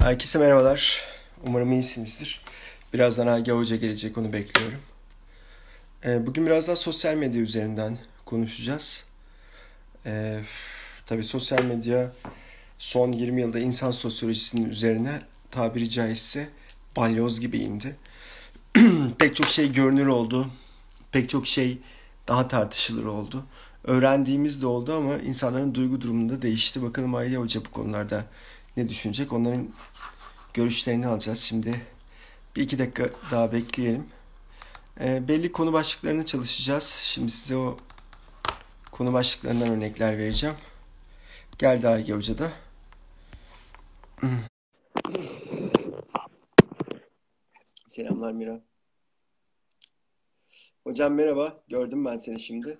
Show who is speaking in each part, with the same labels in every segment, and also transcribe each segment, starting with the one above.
Speaker 1: Herkese merhabalar. Umarım iyisinizdir. Birazdan Age Hoca gelecek, onu bekliyorum. Ee, bugün biraz daha sosyal medya üzerinden konuşacağız. Ee, tabii sosyal medya son 20 yılda insan sosyolojisinin üzerine tabiri caizse balyoz gibi indi. pek çok şey görünür oldu. Pek çok şey daha tartışılır oldu. Öğrendiğimiz de oldu ama insanların duygu durumunda değişti. Bakalım Age Hoca bu konularda ne düşünecek? Onların görüşlerini alacağız. Şimdi bir iki dakika daha bekleyelim. E, belli konu başlıklarını çalışacağız. Şimdi size o konu başlıklarından örnekler vereceğim. Geldi Age Hoca da. Selamlar Mira. Hocam merhaba. Gördüm ben seni şimdi.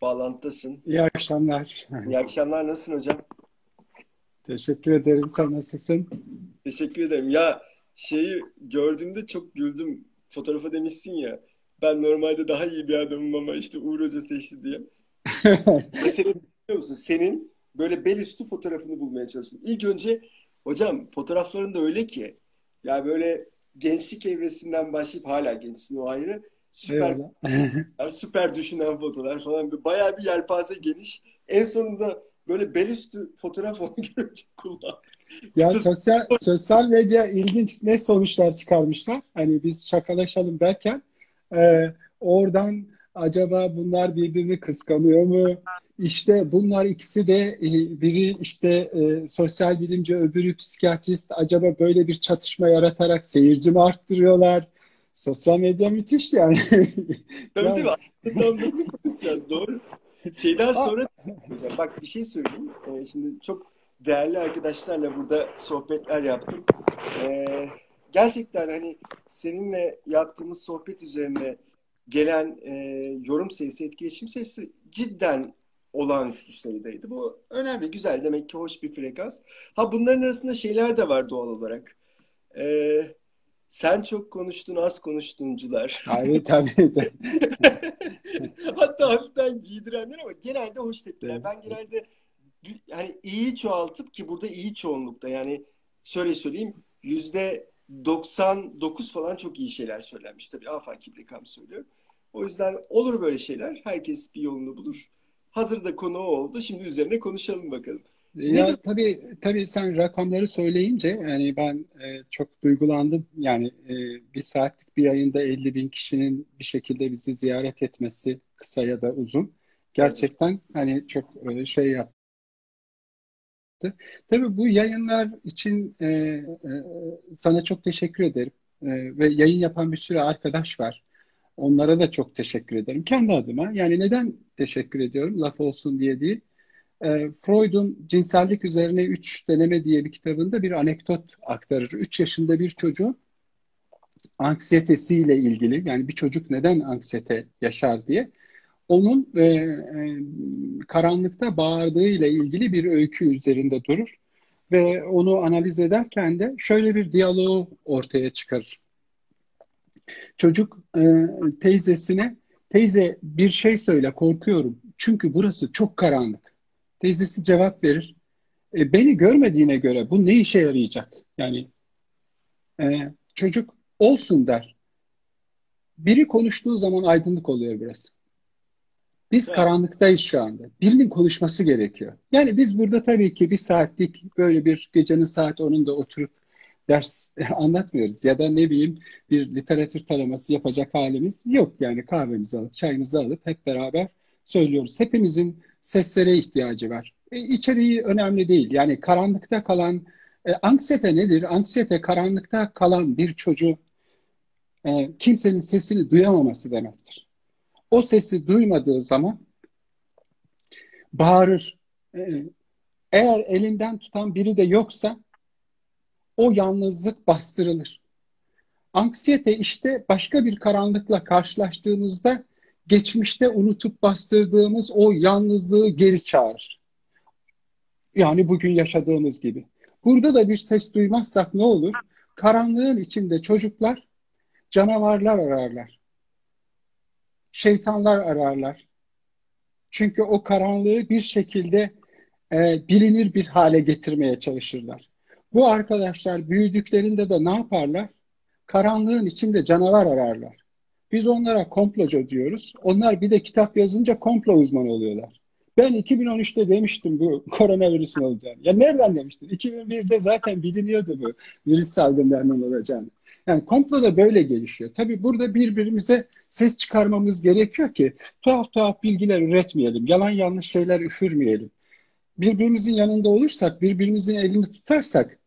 Speaker 1: Bağlantıdasın.
Speaker 2: İyi akşamlar.
Speaker 1: İyi akşamlar. Nasılsın hocam?
Speaker 2: Teşekkür ederim. Sen nasılsın?
Speaker 1: Teşekkür ederim. Ya şeyi gördüğümde çok güldüm. Fotoğrafa demişsin ya. Ben normalde daha iyi bir adamım ama işte Uğur Hoca seçti diye. Mesela biliyor musun? Senin böyle bel üstü fotoğrafını bulmaya çalıştım. İlk önce hocam fotoğrafların da öyle ki ya böyle gençlik evresinden başlayıp hala gençsin o ayrı. Süper süper düşünen fotoğraflar falan. Bayağı bir yelpaze geniş. En sonunda böyle bel üstü fotoğraf onu görünce kullandım.
Speaker 2: Ya sosyal, sosyal medya ilginç ne sonuçlar çıkarmışlar. Hani biz şakalaşalım derken e, oradan acaba bunlar birbirini kıskanıyor mu? İşte bunlar ikisi de e, biri işte e, sosyal bilimci öbürü psikiyatrist acaba böyle bir çatışma yaratarak seyirci mi arttırıyorlar? Sosyal medya müthiş yani.
Speaker 1: Tabii değil mi? Aslında konuşacağız doğru. Şeyden sonra bak bir şey söyleyeyim. Ee, şimdi çok değerli arkadaşlarla burada sohbetler yaptım. Ee, gerçekten hani seninle yaptığımız sohbet üzerine gelen e, yorum sayısı, etkileşim sayısı cidden olağanüstü sayıdaydı. Bu önemli, güzel. Demek ki hoş bir frekans. Ha bunların arasında şeyler de var doğal olarak. Ee, sen çok konuştun, az konuştuncular.
Speaker 2: Tabii tabii.
Speaker 1: Hatta hafiften giydirenler ama genelde hoş tepkiler. Ben genelde hani iyi çoğaltıp ki burada iyi çoğunlukta yani şöyle söyleyeyim yüzde 99 falan çok iyi şeyler söylenmiş. Tabii afaki bir rakam söylüyorum. O yüzden olur böyle şeyler. Herkes bir yolunu bulur. Hazırda konu o oldu. Şimdi üzerine konuşalım bakalım.
Speaker 2: Ya Nedir? tabii tabii sen rakamları söyleyince yani ben e, çok duygulandım. Yani e, bir saatlik bir yayında 50 bin kişinin bir şekilde bizi ziyaret etmesi kısa ya da uzun. Gerçekten hani çok e, şey yaptı. Tabii bu yayınlar için e, e, sana çok teşekkür ederim. E, ve yayın yapan bir sürü arkadaş var. Onlara da çok teşekkür ederim. Kendi adıma. Yani neden teşekkür ediyorum? Laf olsun diye değil. E, Freud'un cinsellik üzerine üç deneme diye bir kitabında bir anekdot aktarır. Üç yaşında bir çocuğun anksiyetesiyle ilgili yani bir çocuk neden anksiyete yaşar diye onun e, e, karanlıkta bağırdığı ile ilgili bir öykü üzerinde durur ve onu analiz ederken de şöyle bir diyaloğu ortaya çıkarır. Çocuk e, teyzesine teyze bir şey söyle korkuyorum çünkü burası çok karanlık. Teyzesi cevap verir. E, beni görmediğine göre bu ne işe yarayacak? Yani e, çocuk olsun der. Biri konuştuğu zaman aydınlık oluyor burası. Biz evet. karanlıktayız şu anda. Birinin konuşması gerekiyor. Yani biz burada tabii ki bir saatlik böyle bir gecenin saat 10'unda oturup ders anlatmıyoruz. Ya da ne bileyim bir literatür taraması yapacak halimiz yok. Yani kahvemizi alıp çayımızı alıp hep beraber söylüyoruz. Hepimizin seslere ihtiyacı var. E, içeriği önemli değil. Yani karanlıkta kalan e, anksiyete nedir? Anksiyete karanlıkta kalan bir çocuğu e, kimsenin sesini duyamaması demektir. O sesi duymadığı zaman bağırır. E, eğer elinden tutan biri de yoksa o yalnızlık bastırılır. Anksiyete işte başka bir karanlıkla karşılaştığımızda geçmişte unutup bastırdığımız o yalnızlığı geri çağırır. Yani bugün yaşadığımız gibi. Burada da bir ses duymazsak ne olur? Karanlığın içinde çocuklar canavarlar ararlar. Şeytanlar ararlar. Çünkü o karanlığı bir şekilde e, bilinir bir hale getirmeye çalışırlar. Bu arkadaşlar büyüdüklerinde de ne yaparlar? Karanlığın içinde canavar ararlar. Biz onlara komplocu diyoruz. Onlar bir de kitap yazınca komplo uzmanı oluyorlar. Ben 2013'te demiştim bu koronavirüsün olacağını. Ya nereden demiştin? 2001'de zaten biliniyordu bu virüs salgınlarının olacağını. Yani komplo da böyle gelişiyor. Tabii burada birbirimize ses çıkarmamız gerekiyor ki tuhaf tuhaf bilgiler üretmeyelim. Yalan yanlış şeyler üfürmeyelim. Birbirimizin yanında olursak, birbirimizin elini tutarsak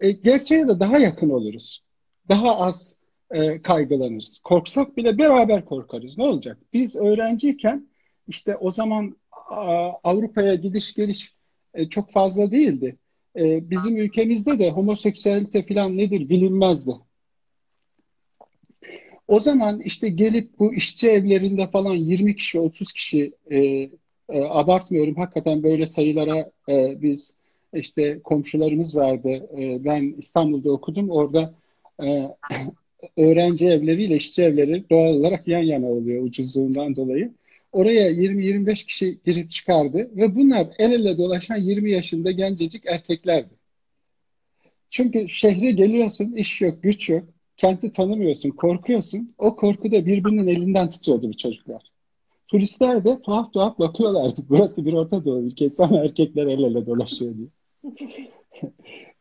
Speaker 2: e, gerçeğe de daha yakın oluruz. Daha az e, kaygılanırız. Korksak bile beraber korkarız. Ne olacak? Biz öğrenciyken işte o zaman Avrupa'ya gidiş geliş e, çok fazla değildi. E, bizim ülkemizde de homoseksüelite falan nedir bilinmezdi. O zaman işte gelip bu işçi evlerinde falan 20 kişi, 30 kişi e, e, abartmıyorum hakikaten böyle sayılara e, biz işte komşularımız vardı. E, ben İstanbul'da okudum. Orada e, öğrenci evleriyle işçi evleri doğal olarak yan yana oluyor ucuzluğundan dolayı. Oraya 20-25 kişi girip çıkardı ve bunlar el ele dolaşan 20 yaşında gencecik erkeklerdi. Çünkü şehre geliyorsun, iş yok, güç yok, kenti tanımıyorsun, korkuyorsun. O korku da birbirinin elinden tutuyordu bu çocuklar. Turistler de tuhaf tuhaf bakıyorlardı. Burası bir Orta Doğu ülkesi ama erkekler el ele dolaşıyor diye.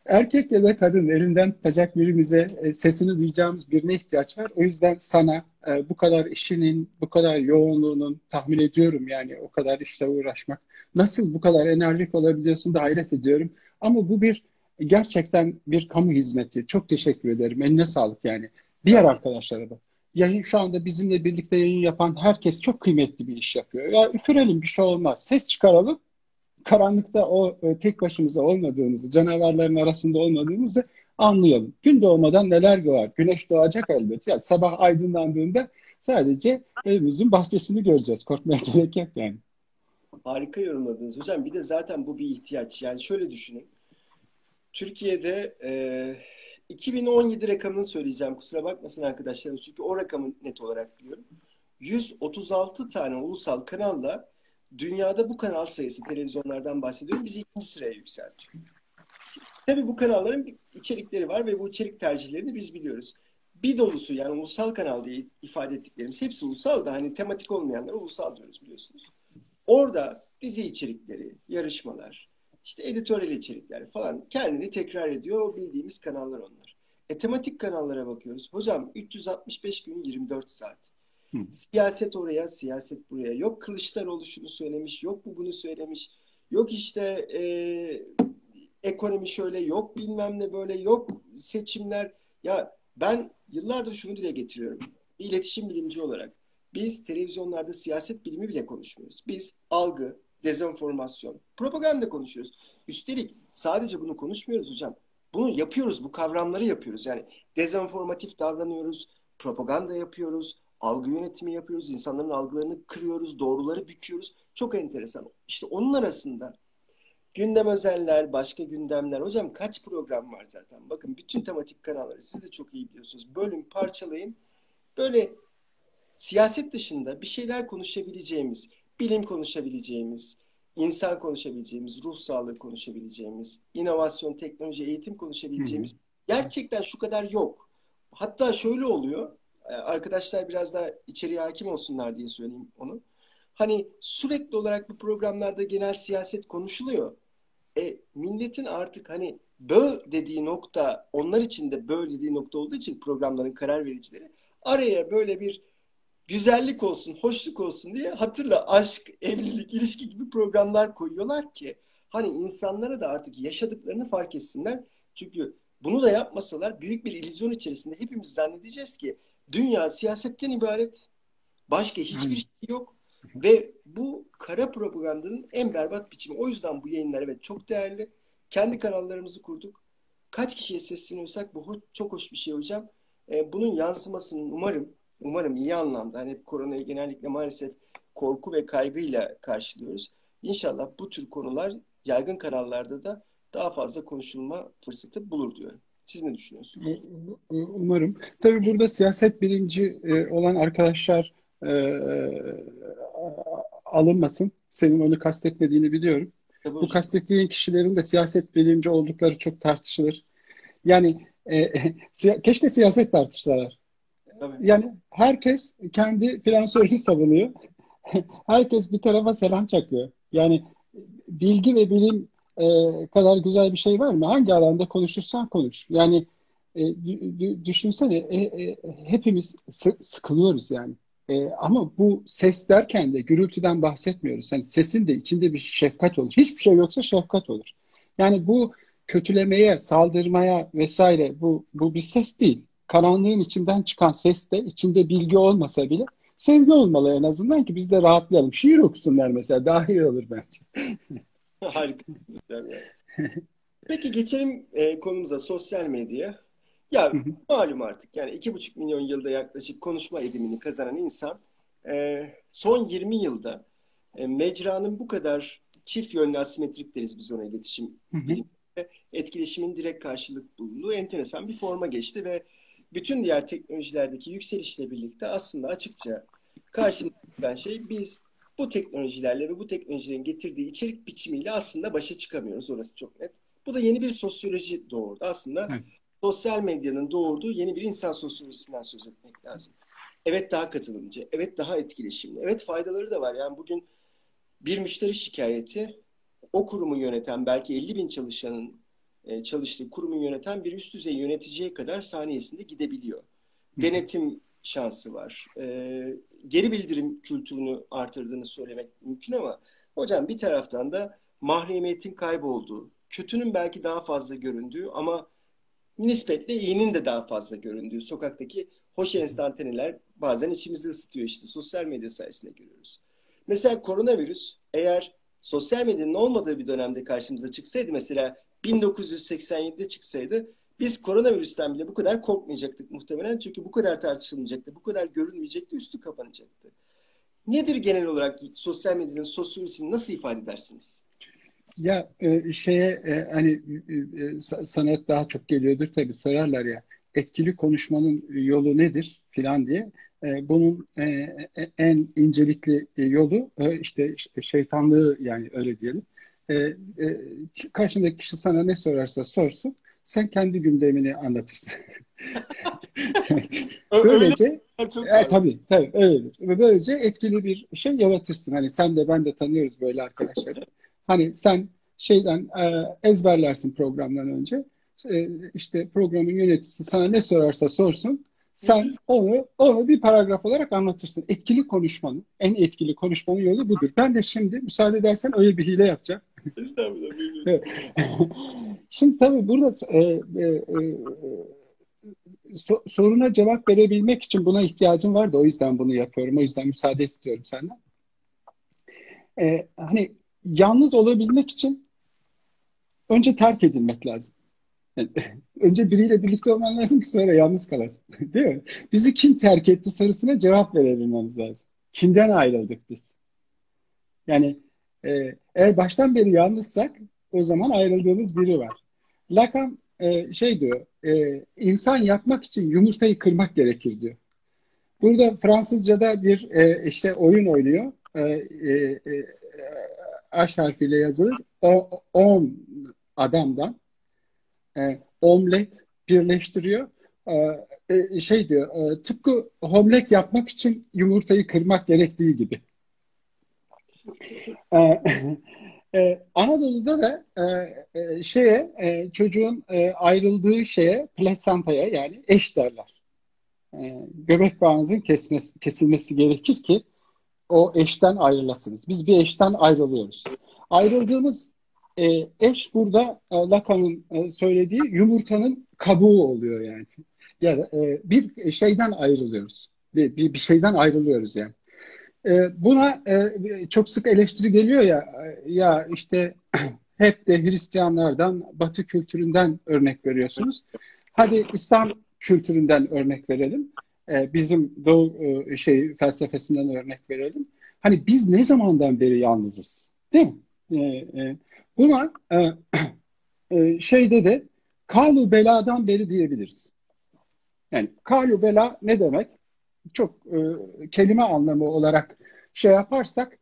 Speaker 2: Erkek ya da kadın elinden tutacak birimize e, sesini duyacağımız birine ihtiyaç var. O yüzden sana e, bu kadar işinin, bu kadar yoğunluğunun tahmin ediyorum yani o kadar işle uğraşmak. Nasıl bu kadar enerjik olabiliyorsun da hayret ediyorum. Ama bu bir gerçekten bir kamu hizmeti. Çok teşekkür ederim. Eline sağlık yani. Diğer arkadaşlara da. Yayın şu anda bizimle birlikte yayın yapan herkes çok kıymetli bir iş yapıyor. Ya üfürelim bir şey olmaz. Ses çıkaralım karanlıkta o e, tek başımıza olmadığımızı, canavarların arasında olmadığımızı anlayalım. Gün doğmadan neler doğar? Güneş doğacak elbet. Yani sabah aydınlandığında sadece evimizin bahçesini göreceğiz. Korkmaya gerek yok yani.
Speaker 1: Harika yorumladınız hocam. Bir de zaten bu bir ihtiyaç. Yani şöyle düşünün. Türkiye'de e, 2017 rakamını söyleyeceğim. Kusura bakmasın arkadaşlar. Çünkü o rakamı net olarak biliyorum. 136 tane ulusal kanalla dünyada bu kanal sayısı televizyonlardan bahsediyorum bizi ikinci sıraya yükseltiyor. Tabii bu kanalların içerikleri var ve bu içerik tercihlerini biz biliyoruz. Bir dolusu yani ulusal kanal diye ifade ettiklerimiz hepsi ulusal da hani tematik olmayanlar ulusal diyoruz biliyorsunuz. Orada dizi içerikleri, yarışmalar, işte editoryal içerikler falan kendini tekrar ediyor. Bildiğimiz kanallar onlar. E tematik kanallara bakıyoruz. Hocam 365 gün 24 saat. Siyaset oraya, siyaset buraya. Yok Kılıçdaroğlu şunu söylemiş, yok bu bunu söylemiş. Yok işte e, ekonomi şöyle, yok bilmem ne böyle, yok seçimler. Ya ben yıllardır şunu dile getiriyorum. Bir iletişim bilimci olarak. Biz televizyonlarda siyaset bilimi bile konuşmuyoruz. Biz algı, dezenformasyon, propaganda konuşuyoruz. Üstelik sadece bunu konuşmuyoruz hocam. Bunu yapıyoruz, bu kavramları yapıyoruz. Yani dezenformatif davranıyoruz, propaganda yapıyoruz, algı yönetimi yapıyoruz. insanların algılarını kırıyoruz, doğruları büküyoruz. Çok enteresan. İşte onun arasında gündem özeller, başka gündemler. Hocam kaç program var zaten? Bakın bütün tematik kanalları siz de çok iyi biliyorsunuz. Bölüm, parçalayın. Böyle siyaset dışında bir şeyler konuşabileceğimiz, bilim konuşabileceğimiz, insan konuşabileceğimiz, ruh sağlığı konuşabileceğimiz, inovasyon, teknoloji, eğitim konuşabileceğimiz gerçekten şu kadar yok. Hatta şöyle oluyor. E, arkadaşlar biraz daha içeriye hakim olsunlar diye söyleyeyim onu. Hani sürekli olarak bu programlarda genel siyaset konuşuluyor. E, milletin artık hani bö dediği nokta onlar için de bö dediği nokta olduğu için programların karar vericileri araya böyle bir güzellik olsun, hoşluk olsun diye hatırla aşk, evlilik, ilişki gibi programlar koyuyorlar ki hani insanlara da artık yaşadıklarını fark etsinler. Çünkü bunu da yapmasalar büyük bir illüzyon içerisinde hepimiz zannedeceğiz ki Dünya siyasetten ibaret. Başka hiçbir şey yok. Ve bu kara propagandanın en berbat biçimi. O yüzden bu yayınlar evet çok değerli. Kendi kanallarımızı kurduk. Kaç kişiye sesleniyorsak bu çok hoş bir şey hocam. Ee, bunun yansımasının umarım umarım iyi anlamda hani koronayı genellikle maalesef korku ve kaygıyla karşılıyoruz. İnşallah bu tür konular yaygın kanallarda da daha fazla konuşulma fırsatı bulur diyorum. Siz ne düşünüyorsunuz?
Speaker 2: Umarım. Tabii burada siyaset bilimci e, olan arkadaşlar e, alınmasın. Senin onu kastetmediğini biliyorum. Tabii Bu kastettiğin kişilerin de siyaset bilimci oldukları çok tartışılır. Yani e, keşke siyaset tartışsalar. Tabii. Yani herkes kendi finansörünü savunuyor. herkes bir tarafa selam çakıyor. Yani bilgi ve bilim e, kadar güzel bir şey var mı? Hangi alanda konuşursan konuş. Yani e, düşünsene e, e, hepimiz sıkılıyoruz yani. E, ama bu ses derken de gürültüden bahsetmiyoruz. Yani sesin de içinde bir şefkat olur. Hiçbir şey yoksa şefkat olur. Yani bu kötülemeye, saldırmaya vesaire bu, bu bir ses değil. Karanlığın içinden çıkan ses de içinde bilgi olmasa bile sevgi olmalı en azından ki biz de rahatlayalım. Şiir okusunlar mesela daha iyi olur bence.
Speaker 1: Harika. Peki geçelim e, konumuza sosyal medya. Ya malum artık yani iki buçuk milyon yılda yaklaşık konuşma edimini kazanan insan e, son 20 yılda e, mecranın bu kadar çift yönlü asimetrik deriz biz ona iletişim biliminde etkileşimin direkt karşılık bulduğu enteresan bir forma geçti ve bütün diğer teknolojilerdeki yükselişle birlikte aslında açıkça karşımıza şey biz bu teknolojilerle ve bu teknolojilerin getirdiği içerik biçimiyle aslında başa çıkamıyoruz. Orası çok net. Bu da yeni bir sosyoloji doğurdu. Aslında evet sosyal medyanın doğurduğu yeni bir insan sosyolojisinden söz etmek lazım. Evet daha katılımcı, evet daha etkileşimli, evet faydaları da var. Yani bugün bir müşteri şikayeti o kurumu yöneten belki 50 bin çalışanın e, çalıştığı kurumu yöneten bir üst düzey yöneticiye kadar saniyesinde gidebiliyor. Denetim şansı var. Geri bildirim kültürünü artırdığını söylemek mümkün ama hocam bir taraftan da mahremiyetin kaybolduğu, kötünün belki daha fazla göründüğü ama nispetle iyinin de daha fazla göründüğü sokaktaki hoş enstantaneler bazen içimizi ısıtıyor işte sosyal medya sayesinde görüyoruz. Mesela koronavirüs eğer sosyal medyanın olmadığı bir dönemde karşımıza çıksaydı mesela 1987'de çıksaydı biz koronavirüsten bile bu kadar korkmayacaktık muhtemelen çünkü bu kadar tartışılmayacaktı, bu kadar görülmeyecekti, üstü kapanacaktı. Nedir genel olarak sosyal medyanın sosyolojisini nasıl ifade edersiniz?
Speaker 2: Ya e, şeye e, hani e, e sanat daha çok geliyordur tabii sorarlar ya etkili konuşmanın yolu nedir filan diye. E, bunun e, e en incelikli yolu e, işte şeytanlığı yani öyle diyelim. E, e, karşındaki kişi sana ne sorarsa sorsun sen kendi gündemini anlatırsın. böylece e, tabii tabii öyledir. Ve böylece etkili bir şey yaratırsın. Hani sen de ben de tanıyoruz böyle arkadaşları. Hani sen şeyden e, ezberlersin programdan önce. E, işte programın yöneticisi sana ne sorarsa sorsun. Sen onu onu bir paragraf olarak anlatırsın. Etkili konuşmanın, en etkili konuşmanın yolu budur. Ben de şimdi müsaade edersen öyle bir hile yapacağım. Estağfurullah. Şimdi tabii burada e, e, e, so, soruna cevap verebilmek için buna ihtiyacım vardı. O yüzden bunu yapıyorum. O yüzden müsaade istiyorum senden. E, hani yalnız olabilmek için önce terk edilmek lazım. Yani, önce biriyle birlikte olman lazım ki sonra yalnız kalasın. Değil mi? Bizi kim terk etti sorusuna cevap verebilmemiz lazım. Kimden ayrıldık biz? Yani e, eğer baştan beri yalnızsak o zaman ayrıldığımız biri var. Lacan e, şey diyor, e, insan yapmak için yumurtayı kırmak gerekir diyor. Burada Fransızca'da bir e, işte oyun oynuyor. E, e, e, H harfiyle yazılır. O, on adamdan e, omlet birleştiriyor. E, e, şey diyor, e, tıpkı omlet yapmak için yumurtayı kırmak gerektiği gibi. E, e, Anadolu'da da e, e, şeye e, çocuğun e, ayrıldığı şeye plasantaya yani eş derler. E, göbek bağınızın kesmesi, kesilmesi gerekir ki o eşten ayrılasınız. Biz bir eşten ayrılıyoruz. Ayrıldığımız e, eş burada e, Lacan'ın e, söylediği yumurtanın kabuğu oluyor yani. Ya e, bir şeyden ayrılıyoruz. Bir, bir, bir şeyden ayrılıyoruz yani. E, buna e, çok sık eleştiri geliyor ya ya işte hep de Hristiyanlardan, Batı kültüründen örnek veriyorsunuz. Hadi İslam kültüründen örnek verelim. E, bizim Doğu e, şey felsefesinden örnek verelim. Hani biz ne zamandan beri yalnızız? Değil mi? E, e, buna e, e, şeyde de kalu beladan beri diyebiliriz. Yani kalu bela ne demek? Çok e, kelime anlamı olarak şey yaparsak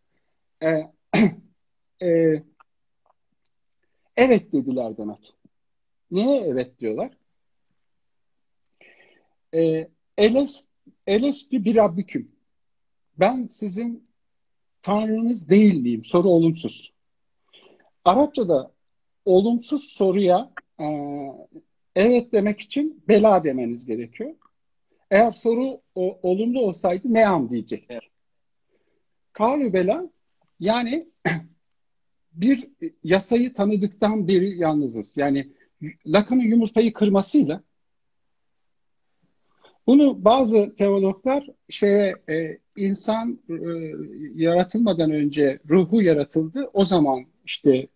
Speaker 2: e, e, evet dediler demek. Neye evet diyorlar? E, Eles, Elesti bir Rabbiküm. Ben sizin Tanrınız değil miyim? Soru olumsuz. Arapçada olumsuz soruya e, evet demek için bela demeniz gerekiyor. Eğer soru o, olumlu olsaydı ne an diyecektik. Evet. Kavlu bela yani bir yasayı tanıdıktan beri yalnızız. Yani Lacan'ın yumurtayı kırmasıyla bunu bazı teologlar şeye e, insan e, yaratılmadan önce ruhu yaratıldı. O zaman işte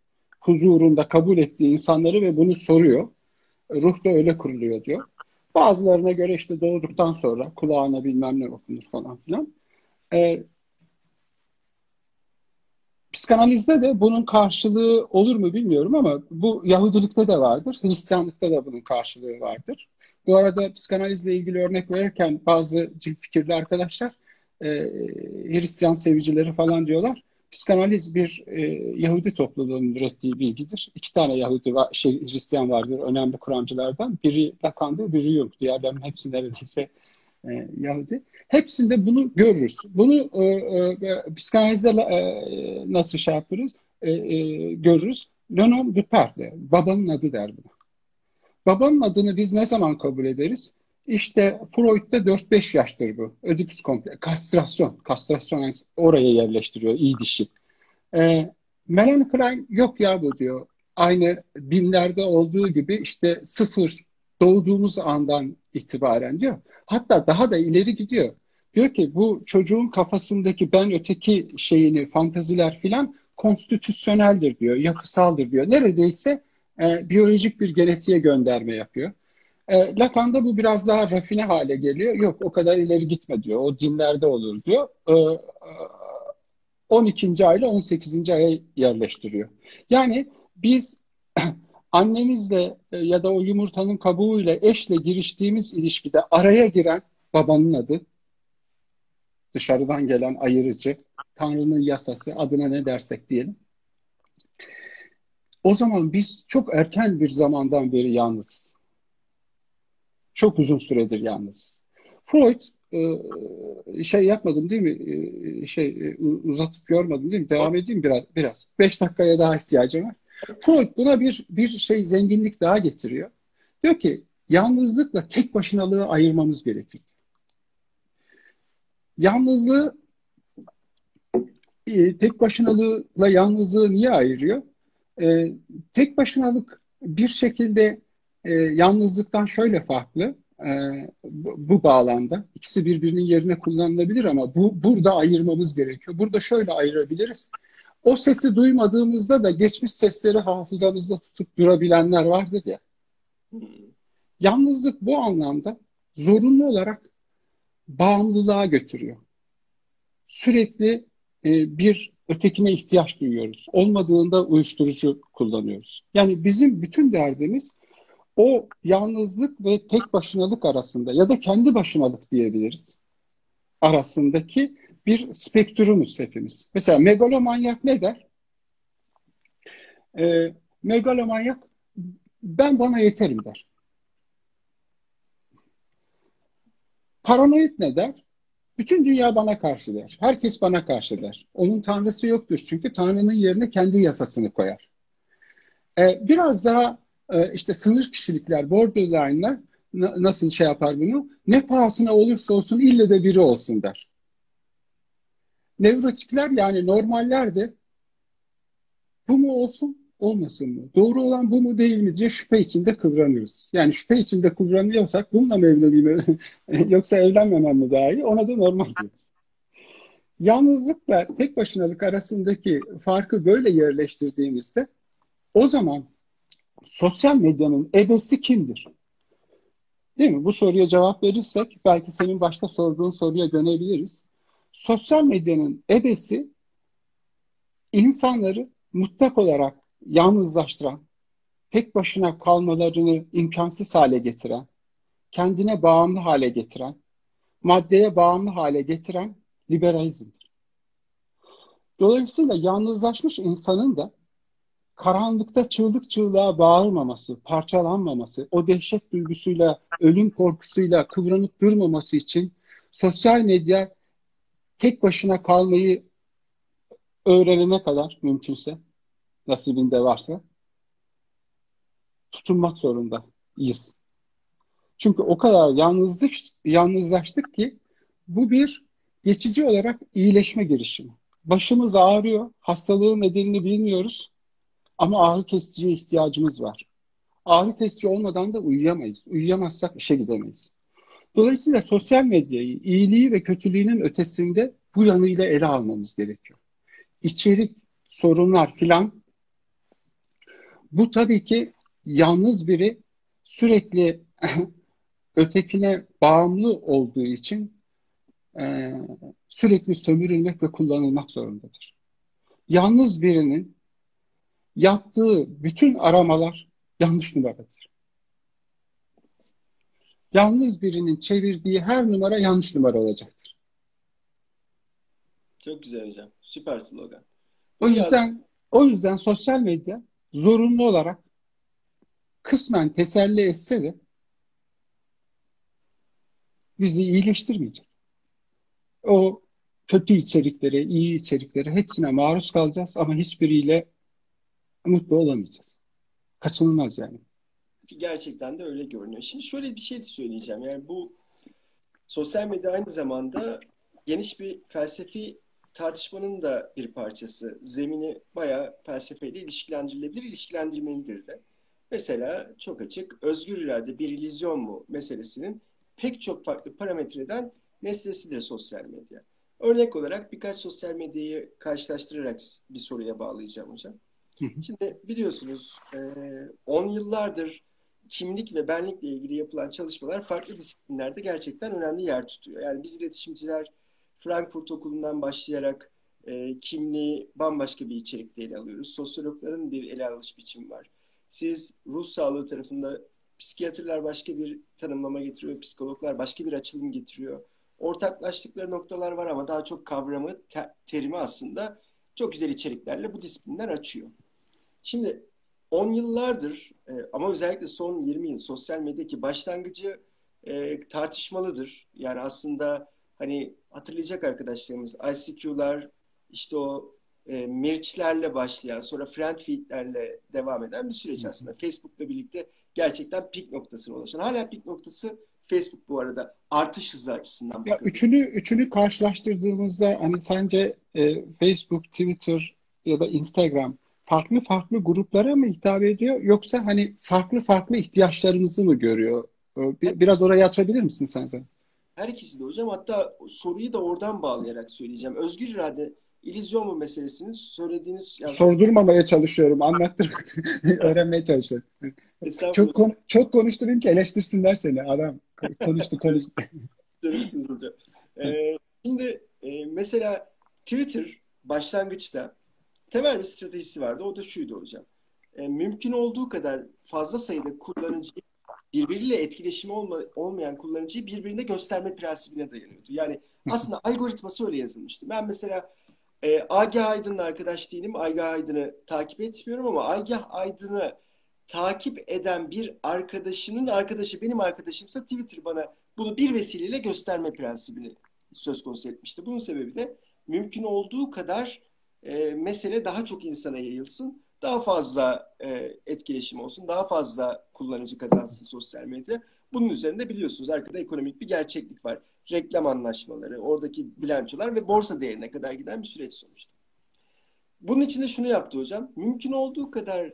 Speaker 2: huzurunda kabul ettiği insanları ve bunu soruyor. Ruh da öyle kuruluyor diyor. Bazılarına göre işte doğduktan sonra kulağına bilmem ne okunur falan filan. E, psikanalizde de bunun karşılığı olur mu bilmiyorum ama bu Yahudilikte de vardır, Hristiyanlıkta da bunun karşılığı vardır. Bu arada psikanalizle ilgili örnek verirken bazı fikirli arkadaşlar e, Hristiyan sevicileri falan diyorlar. Psikanaliz bir e, Yahudi topluluğunun ürettiği bilgidir. İki tane Yahudi var, şey, Hristiyan vardır önemli kuramcılardan. Biri Lacan'dır, biri Jung. Diğerlerinin hepsi neredeyse e, Yahudi. Hepsinde bunu görürüz. Bunu e, e, psikanalizde e, nasıl şey yaparız? E, e, görürüz. Le nom du père, babanın adı der buna. Babanın adını biz ne zaman kabul ederiz? İşte Freud'da 4-5 yaştır bu. Ödipüs komple. Kastrasyon. Kastrasyon oraya yerleştiriyor iyi dişi. E, Melanie Klein yok ya bu diyor. Aynı dinlerde olduğu gibi işte sıfır doğduğumuz andan itibaren diyor. Hatta daha da ileri gidiyor. Diyor ki bu çocuğun kafasındaki ben öteki şeyini, fantaziler filan konstitüsyoneldir diyor, yapısaldır diyor. Neredeyse e, biyolojik bir genetiğe gönderme yapıyor. E, Lacan'da bu biraz daha rafine hale geliyor. Yok o kadar ileri gitme diyor. O cinlerde olur diyor. E, 12. ayla 18. aya yerleştiriyor. Yani biz annemizle e, ya da o yumurtanın kabuğuyla eşle giriştiğimiz ilişkide araya giren babanın adı, dışarıdan gelen ayırıcı, Tanrı'nın yasası adına ne dersek diyelim. O zaman biz çok erken bir zamandan beri yalnızız. Çok uzun süredir yalnızız. Freud e, şey yapmadım değil mi? E, şey uzatıp yormadım değil mi? Devam edeyim biraz. Biraz. Beş dakikaya daha ihtiyacım var. Freud buna bir bir şey zenginlik daha getiriyor. Diyor ki yalnızlıkla tek başınalığı ayırmamız gerekir. Yalnızlığı e, tek başınalıkla yalnızlığı niye ayırıyor? E, tek başınalık bir şekilde e, yalnızlıktan şöyle farklı e, bu, bu bağlamda. ikisi birbirinin yerine kullanılabilir ama bu burada ayırmamız gerekiyor. Burada şöyle ayırabiliriz. O sesi duymadığımızda da geçmiş sesleri hafızamızda tutup durabilenler vardır ya. Yalnızlık bu anlamda zorunlu olarak bağımlılığa götürüyor. Sürekli e, bir ötekine ihtiyaç duyuyoruz. Olmadığında uyuşturucu kullanıyoruz. Yani bizim bütün derdimiz o yalnızlık ve tek başınalık arasında ya da kendi başınalık diyebiliriz arasındaki bir spektrumuz hepimiz. Mesela megalomanyak ne der? E, megalomanyak ben bana yeterim der. Paranoid ne der? Bütün dünya bana karşı der. Herkes bana karşı der. Onun tanrısı yoktur çünkü tanrının yerine kendi yasasını koyar. Ee, biraz daha e, işte sınır kişilikler, borderline'lar nasıl şey yapar bunu? Ne pahasına olursa olsun ille de biri olsun der. Nevrotikler yani normaller de bu mu olsun, olmasın mı? Doğru olan bu mu değil mi diye şüphe içinde kıvranırız. Yani şüphe içinde kıvranıyorsak bununla mı evleneyim yoksa evlenmemem mi daha iyi? Ona da normal diyoruz. Yalnızlıkla tek başınalık arasındaki farkı böyle yerleştirdiğimizde o zaman sosyal medyanın ebesi kimdir? Değil mi? Bu soruya cevap verirsek belki senin başta sorduğun soruya dönebiliriz sosyal medyanın ebesi insanları mutlak olarak yalnızlaştıran, tek başına kalmalarını imkansız hale getiren, kendine bağımlı hale getiren, maddeye bağımlı hale getiren liberalizmdir. Dolayısıyla yalnızlaşmış insanın da karanlıkta çığlık çığlığa bağırmaması, parçalanmaması, o dehşet duygusuyla, ölüm korkusuyla kıvranıp durmaması için sosyal medya tek başına kalmayı öğrenene kadar mümkünse, nasibinde varsa tutunmak zorundayız. Çünkü o kadar yalnızlık, yalnızlaştık ki bu bir geçici olarak iyileşme girişimi. Başımız ağrıyor, hastalığın nedenini bilmiyoruz ama ağrı kesiciye ihtiyacımız var. Ağrı kesici olmadan da uyuyamayız. Uyuyamazsak işe gidemeyiz. Dolayısıyla sosyal medyayı iyiliği ve kötülüğünün ötesinde bu yanıyla ele almamız gerekiyor. İçerik, sorunlar filan bu tabii ki yalnız biri sürekli ötekine bağımlı olduğu için e, sürekli sömürülmek ve kullanılmak zorundadır. Yalnız birinin yaptığı bütün aramalar yanlış numaradır. Yalnız birinin çevirdiği her numara yanlış numara olacaktır.
Speaker 1: Çok güzel hocam. Süper slogan.
Speaker 2: O yüzden o yüzden sosyal medya zorunlu olarak kısmen teselli etse de bizi iyileştirmeyecek. O kötü içeriklere, iyi içeriklere hepsine maruz kalacağız ama hiçbiriyle mutlu olamayacağız. Kaçınılmaz yani.
Speaker 1: Gerçekten de öyle görünüyor. Şimdi şöyle bir şey de söyleyeceğim. Yani bu sosyal medya aynı zamanda geniş bir felsefi tartışmanın da bir parçası. Zemini bayağı felsefeyle ilişkilendirilebilir, ilişkilendirmelidir de. Mesela çok açık, özgür irade bir illüzyon mu meselesinin pek çok farklı parametreden nesnesidir sosyal medya. Örnek olarak birkaç sosyal medyayı karşılaştırarak bir soruya bağlayacağım hocam. Şimdi biliyorsunuz 10 yıllardır kimlik ve benlikle ilgili yapılan çalışmalar farklı disiplinlerde gerçekten önemli yer tutuyor. Yani biz iletişimciler Frankfurt Okulu'ndan başlayarak kimliği bambaşka bir içerikte ele alıyoruz. Sosyologların bir ele alış biçimi var. Siz ruh sağlığı tarafında psikiyatrlar başka bir tanımlama getiriyor, psikologlar başka bir açılım getiriyor. Ortaklaştıkları noktalar var ama daha çok kavramı, te- terimi aslında çok güzel içeriklerle bu disiplinler açıyor. Şimdi 10 yıllardır e, ama özellikle son 20 yıl sosyal medyadaki başlangıcı e, tartışmalıdır. Yani aslında hani hatırlayacak arkadaşlarımız ICQ'lar işte o e, Mirç'lerle başlayan sonra friend feed'lerle devam eden bir süreç aslında. Facebook'la birlikte gerçekten pik noktasına ulaşan. Hala pik noktası Facebook bu arada artış hızı açısından.
Speaker 2: Ya üçünü üçünü karşılaştırdığımızda hani sence e, Facebook, Twitter ya da Instagram farklı farklı gruplara mı hitap ediyor yoksa hani farklı farklı ihtiyaçlarımızı mı görüyor? Bir, biraz orayı açabilir misin sen sen?
Speaker 1: Her ikisi de hocam. Hatta soruyu da oradan bağlayarak söyleyeceğim. Özgür irade illüzyon mu meselesini söylediğiniz...
Speaker 2: Yani... Sordurmamaya çalışıyorum. Anlattırmak, öğrenmeye çalışıyorum. Çok, kon çok konuşturayım ki eleştirsinler seni. Adam konuştu konuştu.
Speaker 1: Söylemişsiniz hocam. Ee, şimdi e, mesela Twitter başlangıçta temel bir stratejisi vardı. O da şuydu hocam. E, mümkün olduğu kadar fazla sayıda kullanıcıyı birbiriyle etkileşimi olma, olmayan kullanıcıyı birbirine gösterme prensibine dayanıyordu. Yani aslında algoritması öyle yazılmıştı. Ben mesela e, Agah Aydın'la arkadaş değilim. Agah Aydın'ı takip etmiyorum ama Agah Aydın'ı takip eden bir arkadaşının arkadaşı benim arkadaşımsa Twitter bana bunu bir vesileyle gösterme prensibini söz konusu etmişti. Bunun sebebi de mümkün olduğu kadar e, mesele daha çok insana yayılsın, daha fazla e, etkileşim olsun, daha fazla kullanıcı kazansın sosyal medya. Bunun üzerinde biliyorsunuz arkada ekonomik bir gerçeklik var. Reklam anlaşmaları, oradaki bilançolar ve borsa değerine kadar giden bir süreç sonuçta. Bunun için de şunu yaptı hocam. Mümkün olduğu kadar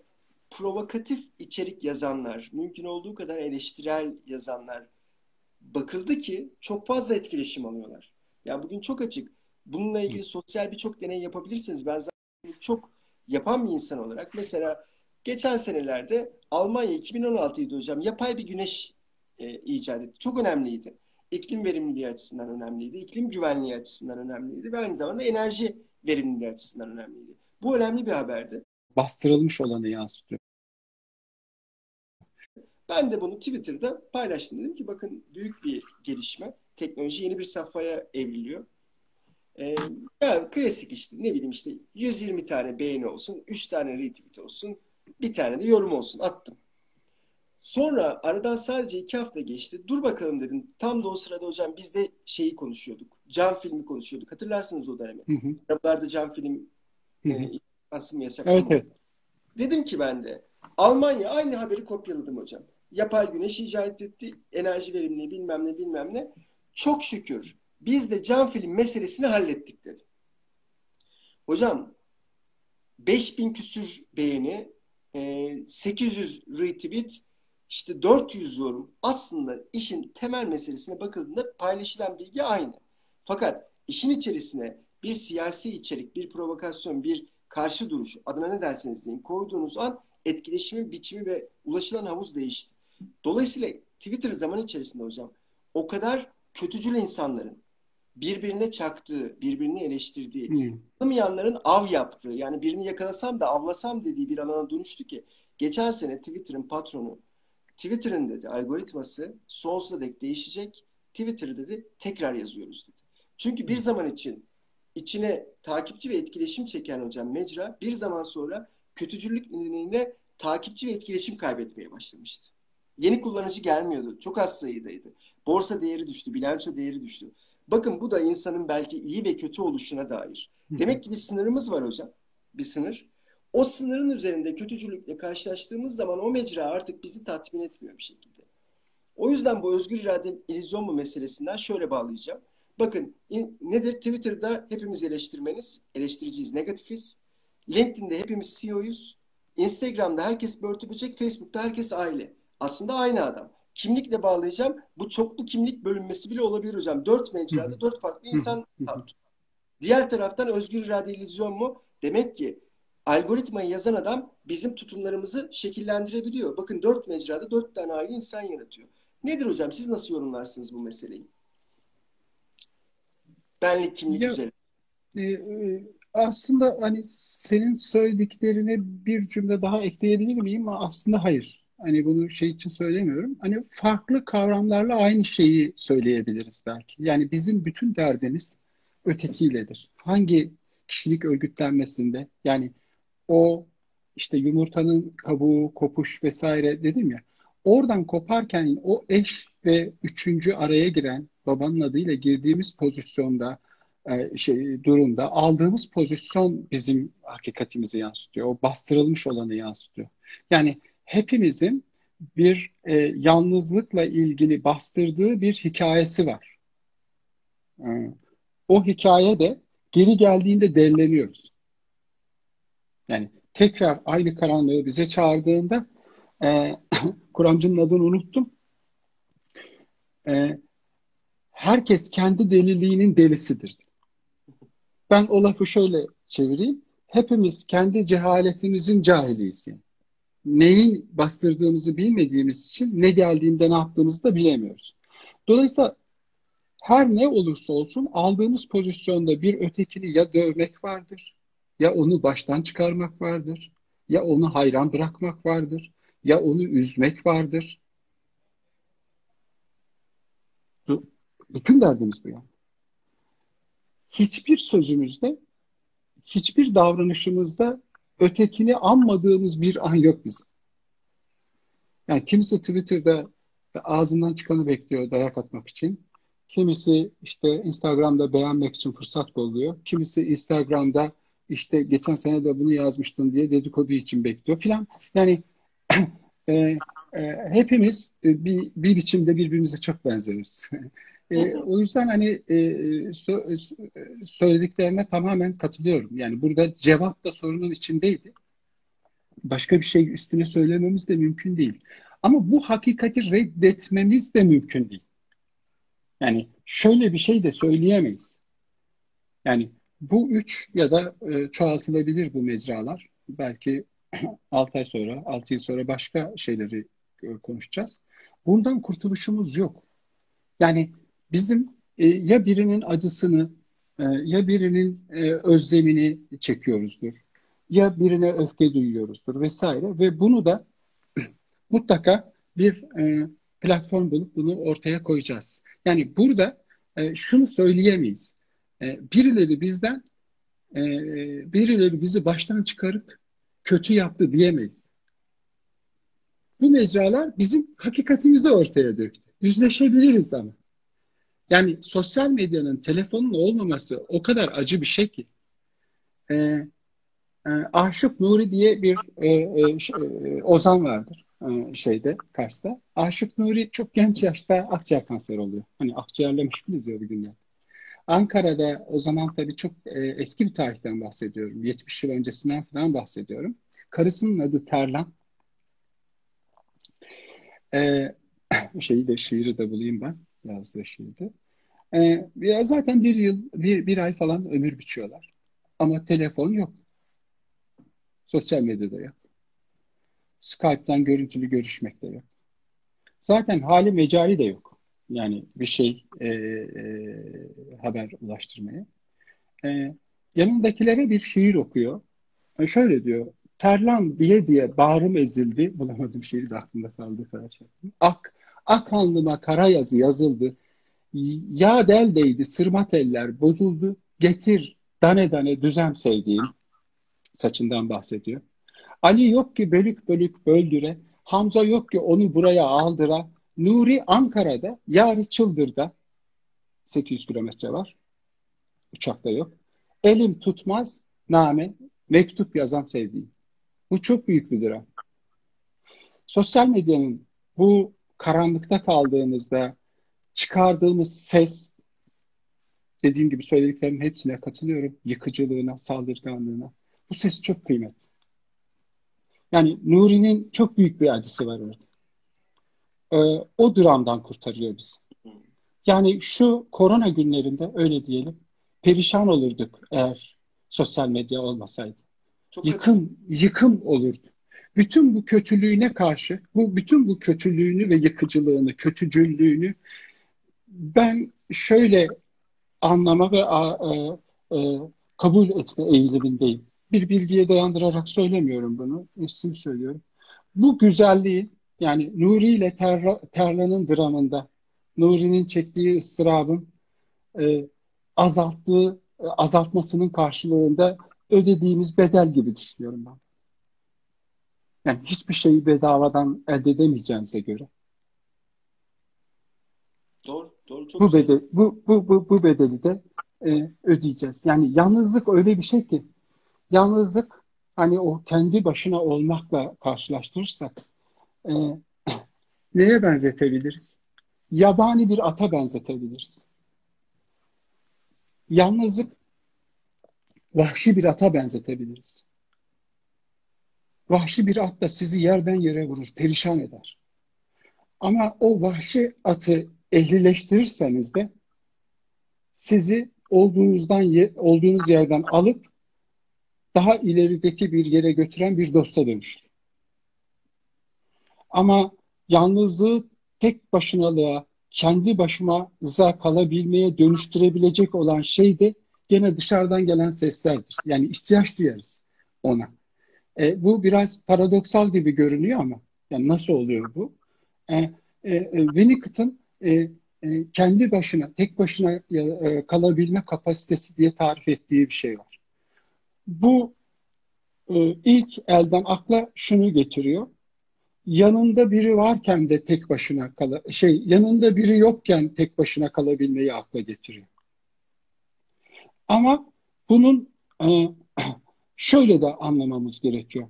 Speaker 1: provokatif içerik yazanlar, mümkün olduğu kadar eleştirel yazanlar bakıldı ki çok fazla etkileşim alıyorlar. Ya bugün çok açık. Bununla ilgili sosyal birçok deney yapabilirsiniz. Ben zaten çok yapan bir insan olarak mesela geçen senelerde Almanya 2016'ydı hocam. Yapay bir güneş e, icat etti. Çok önemliydi. İklim verimliliği açısından önemliydi. İklim güvenliği açısından önemliydi. Ve aynı zamanda enerji verimliliği açısından önemliydi. Bu önemli bir haberdi.
Speaker 2: Bastırılmış olanı yansıtıyor.
Speaker 1: Ben de bunu Twitter'da paylaştım. Dedim ki bakın büyük bir gelişme. Teknoloji yeni bir safhaya evriliyor. E, yani klasik işte ne bileyim işte 120 tane beğeni olsun, 3 tane retweet olsun, bir tane de yorum olsun attım. Sonra aradan sadece iki hafta geçti. Dur bakalım dedim. Tam da o sırada hocam biz de şeyi konuşuyorduk. Cam filmi konuşuyorduk. Hatırlarsınız o dönemi. Arabalarda cam film
Speaker 2: Hı
Speaker 1: e,
Speaker 2: hı.
Speaker 1: yansım
Speaker 2: Evet
Speaker 1: yasaklandı.
Speaker 2: evet.
Speaker 1: Dedim ki ben de Almanya aynı haberi kopyaladım hocam. Yapay güneş icat etti. Enerji verimliliği bilmem ne bilmem ne. Çok şükür biz de cam film meselesini hallettik dedim. Hocam 5000 küsür beğeni, e, 800 retweet, işte 400 yorum. Aslında işin temel meselesine bakıldığında paylaşılan bilgi aynı. Fakat işin içerisine bir siyasi içerik, bir provokasyon, bir karşı duruş, adına ne derseniz deyin, koyduğunuz an etkileşimin biçimi ve ulaşılan havuz değişti. Dolayısıyla Twitter zaman içerisinde hocam o kadar kötücül insanların birbirine çaktığı, birbirini eleştirdiği, tanımayanların av yaptığı, yani birini yakalasam da avlasam dediği bir alana dönüştü ki geçen sene Twitter'ın patronu Twitter'ın dedi algoritması sonsuza dek değişecek. Twitter dedi tekrar yazıyoruz dedi. Çünkü bir zaman için içine takipçi ve etkileşim çeken hocam mecra bir zaman sonra kötücüllük nedeniyle takipçi ve etkileşim kaybetmeye başlamıştı. Yeni kullanıcı gelmiyordu. Çok az sayıdaydı. Borsa değeri düştü, bilanço değeri düştü. Bakın bu da insanın belki iyi ve kötü oluşuna dair. Demek ki bir sınırımız var hocam. Bir sınır. O sınırın üzerinde kötücülükle karşılaştığımız zaman o mecra artık bizi tatmin etmiyor bir şekilde. O yüzden bu özgür irade illüzyon mu meselesinden şöyle bağlayacağım. Bakın nedir? Twitter'da hepimiz eleştirmeniz, eleştiriciyiz, negatifiz. LinkedIn'de hepimiz CEO'yuz. Instagram'da herkes börtü böcek, Facebook'ta herkes aile. Aslında aynı adam. Kimlikle bağlayacağım. Bu çoklu kimlik bölünmesi bile olabilir hocam. Dört mecrada dört farklı insan var. Diğer taraftan özgür irade illüzyon mu? Demek ki algoritmayı yazan adam bizim tutumlarımızı şekillendirebiliyor. Bakın dört mecrada dört tane ayrı insan yaratıyor. Nedir hocam? Siz nasıl yorumlarsınız bu meseleyi? Benlik kimlik
Speaker 2: Ya,
Speaker 1: üzerine.
Speaker 2: e, e, aslında hani senin söylediklerine bir cümle daha ekleyebilir miyim? Aslında hayır. Hani bunu şey için söylemiyorum. Hani farklı kavramlarla aynı şeyi söyleyebiliriz belki. Yani bizim bütün derdimiz ötekiyledir. Hangi kişilik örgütlenmesinde yani o işte yumurtanın kabuğu, kopuş vesaire dedim ya. Oradan koparken o eş ve üçüncü araya giren babanın adıyla girdiğimiz pozisyonda e, şey durumda aldığımız pozisyon bizim hakikatimizi yansıtıyor. O bastırılmış olanı yansıtıyor. Yani hepimizin bir e, yalnızlıkla ilgili bastırdığı bir hikayesi var. E, o hikaye de geri geldiğinde delleniyoruz. Yani tekrar aynı karanlığı bize çağırdığında e, kuramcının adını unuttum. E, herkes kendi deliliğinin delisidir. Ben o lafı şöyle çevireyim. Hepimiz kendi cehaletimizin cahiliyiz. Yani. Neyin bastırdığımızı bilmediğimiz için ne geldiğinde ne yaptığımızı da bilemiyoruz. Dolayısıyla her ne olursa olsun aldığımız pozisyonda bir ötekini ya dövmek vardır, ya onu baştan çıkarmak vardır, ya onu hayran bırakmak vardır, ya onu üzmek vardır. Bütün derdimiz bu yani. Hiçbir sözümüzde, hiçbir davranışımızda ötekini anmadığımız bir an yok bizim. Yani kimisi Twitter'da ağzından çıkanı bekliyor dayak atmak için. Kimisi işte Instagram'da beğenmek için fırsat kolluyor. Kimisi Instagram'da işte geçen sene de bunu yazmıştın diye dedikodu için bekliyor filan. Yani e, e, hepimiz bir, bir biçimde birbirimize çok benzeriz. E, o yüzden hani e, sö- sö- söylediklerine tamamen katılıyorum. Yani burada cevap da sorunun içindeydi. Başka bir şey üstüne söylememiz de mümkün değil. Ama bu hakikati reddetmemiz de mümkün değil. Yani şöyle bir şey de söyleyemeyiz. Yani bu üç ya da e, çoğaltılabilir bu mecralar. Belki 6 ay sonra, 6 yıl sonra başka şeyleri e, konuşacağız. Bundan kurtuluşumuz yok. Yani bizim e, ya birinin acısını e, ya birinin e, özlemini çekiyoruzdur. Ya birine öfke duyuyoruzdur vesaire ve bunu da mutlaka bir e, platform bulup bunu ortaya koyacağız. Yani burada e, şunu söyleyemeyiz. E, birileri bizden e, birileri bizi baştan çıkarıp kötü yaptı diyemeyiz. Bu mecralar bizim hakikatimizi ortaya döktü. Yüzleşebiliriz ama. Yani sosyal medyanın, telefonun olmaması o kadar acı bir şey ki. Ee, e, Aşık Nuri diye bir e, e, e, ozan vardır e, şeyde Kars'ta. Aşık Nuri çok genç yaşta akciğer kanseri oluyor. Hani akciğerle meşgulüz ya bugünler. Ankara'da o zaman tabii çok e, eski bir tarihten bahsediyorum. 70 yıl öncesinden falan bahsediyorum. Karısının adı Terlan. E, şeyi de şiiri de bulayım ben. Yazdığı şiirde. E, ya zaten bir yıl, bir, bir ay falan ömür biçiyorlar. Ama telefon yok. Sosyal medyada yok. Skype'tan görüntülü görüşmek de yok. Zaten hali mecali de yok. Yani bir şey e, e, haber ulaştırmaya. E, yanındakilere bir şiir okuyor. E, şöyle diyor. Terlan diye diye bağrım ezildi. Bulamadım şiiri de aklımda kaldı. Kadar. Ak, ak alnıma kara yazı yazıldı. Ya del değdi sırma teller bozuldu. Getir dane dane düzem sevdiğim. Saçından bahsediyor. Ali yok ki bölük bölük böldüre. Hamza yok ki onu buraya aldıra. Nuri Ankara'da, yarı Çıldır'da 800 kilometre var. Uçakta yok. Elim tutmaz name, mektup yazan sevdiğim. Bu çok büyük bir dram. Sosyal medyanın bu karanlıkta kaldığımızda çıkardığımız ses, dediğim gibi söylediklerimin hepsine katılıyorum. Yıkıcılığına, saldırganlığına. Bu ses çok kıymetli. Yani Nuri'nin çok büyük bir acısı var orada e, o dramdan kurtarıyor bizi. Yani şu korona günlerinde öyle diyelim perişan olurduk eğer sosyal medya olmasaydı. Çok yıkım kötü. yıkım olurdu. Bütün bu kötülüğüne karşı, bu bütün bu kötülüğünü ve yıkıcılığını, kötücüllüğünü ben şöyle anlama ve a, a, e, a, e, kabul etme eğilimindeyim. Bir bilgiye dayandırarak söylemiyorum bunu, isim söylüyorum. Bu güzelliği yani Nuri ile Terra, Terla'nın dramında Nuri'nin çektiği ıstırabın e, azalttığı, e, azaltmasının karşılığında ödediğimiz bedel gibi düşünüyorum ben. Yani hiçbir şeyi bedavadan elde edemeyeceğimize göre.
Speaker 1: Doğru, doğru. Çok
Speaker 2: bu, bedel, bu, bu, bu, bu bedeli de e, ödeyeceğiz. Yani yalnızlık öyle bir şey ki yalnızlık hani o kendi başına olmakla karşılaştırırsak e, neye benzetebiliriz? Yabani bir ata benzetebiliriz. Yalnızlık vahşi bir ata benzetebiliriz. Vahşi bir at da sizi yerden yere vurur, perişan eder. Ama o vahşi atı ehlileştirirseniz de sizi olduğunuzdan olduğunuz yerden alıp daha ilerideki bir yere götüren bir dosta dönüşür. Ama yalnızlığı tek başınalığa, kendi başımıza kalabilmeye dönüştürebilecek olan şey de gene dışarıdan gelen seslerdir. Yani ihtiyaç duyarız ona. E, bu biraz paradoksal gibi görünüyor ama yani nasıl oluyor bu? E, e, e Winnicott'ın e, e, kendi başına, tek başına e, kalabilme kapasitesi diye tarif ettiği bir şey var. Bu e, ilk elden akla şunu getiriyor yanında biri varken de tek başına kala şey yanında biri yokken tek başına kalabilmeyi akla getiriyor. Ama bunun e, şöyle de anlamamız gerekiyor.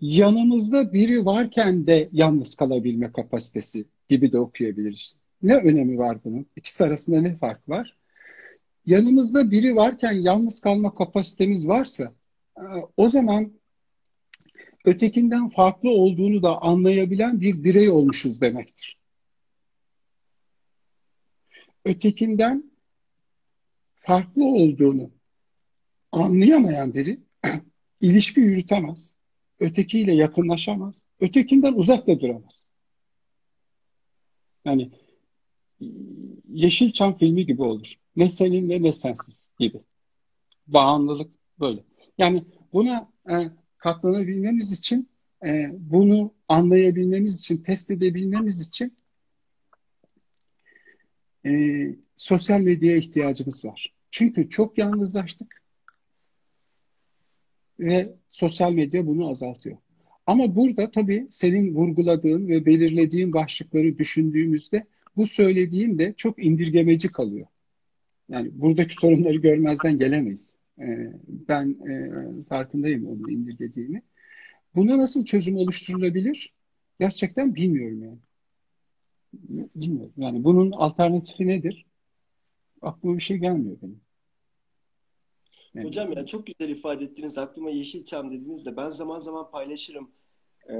Speaker 2: Yanımızda biri varken de yalnız kalabilme kapasitesi gibi de okuyabiliriz. Ne önemi var bunun? İkisi arasında ne fark var? Yanımızda biri varken yalnız kalma kapasitemiz varsa e, o zaman ötekinden farklı olduğunu da anlayabilen bir birey olmuşuz demektir. Ötekinden farklı olduğunu anlayamayan biri ilişki yürütemez. Ötekiyle yakınlaşamaz. Ötekinden uzak da duramaz. Yani Yeşilçam filmi gibi olur. Ne seninle ne sensiz gibi. Bağımlılık böyle. Yani buna e, katlanabilmemiz için, e, bunu anlayabilmemiz için, test edebilmemiz için e, sosyal medyaya ihtiyacımız var. Çünkü çok yalnızlaştık ve sosyal medya bunu azaltıyor. Ama burada tabii senin vurguladığın ve belirlediğin başlıkları düşündüğümüzde bu söylediğim de çok indirgemeci kalıyor. Yani buradaki sorunları görmezden gelemeyiz. Ee, ben e, farkındayım onu indirgediğimi. Buna nasıl çözüm oluşturulabilir? Gerçekten bilmiyorum yani. Bilmiyorum. Yani bunun alternatifi nedir? Aklıma bir şey gelmiyor benim.
Speaker 1: Yani... Hocam ya çok güzel ifade ettiniz. Aklıma Yeşilçam dediniz de ben zaman zaman paylaşırım. Ee,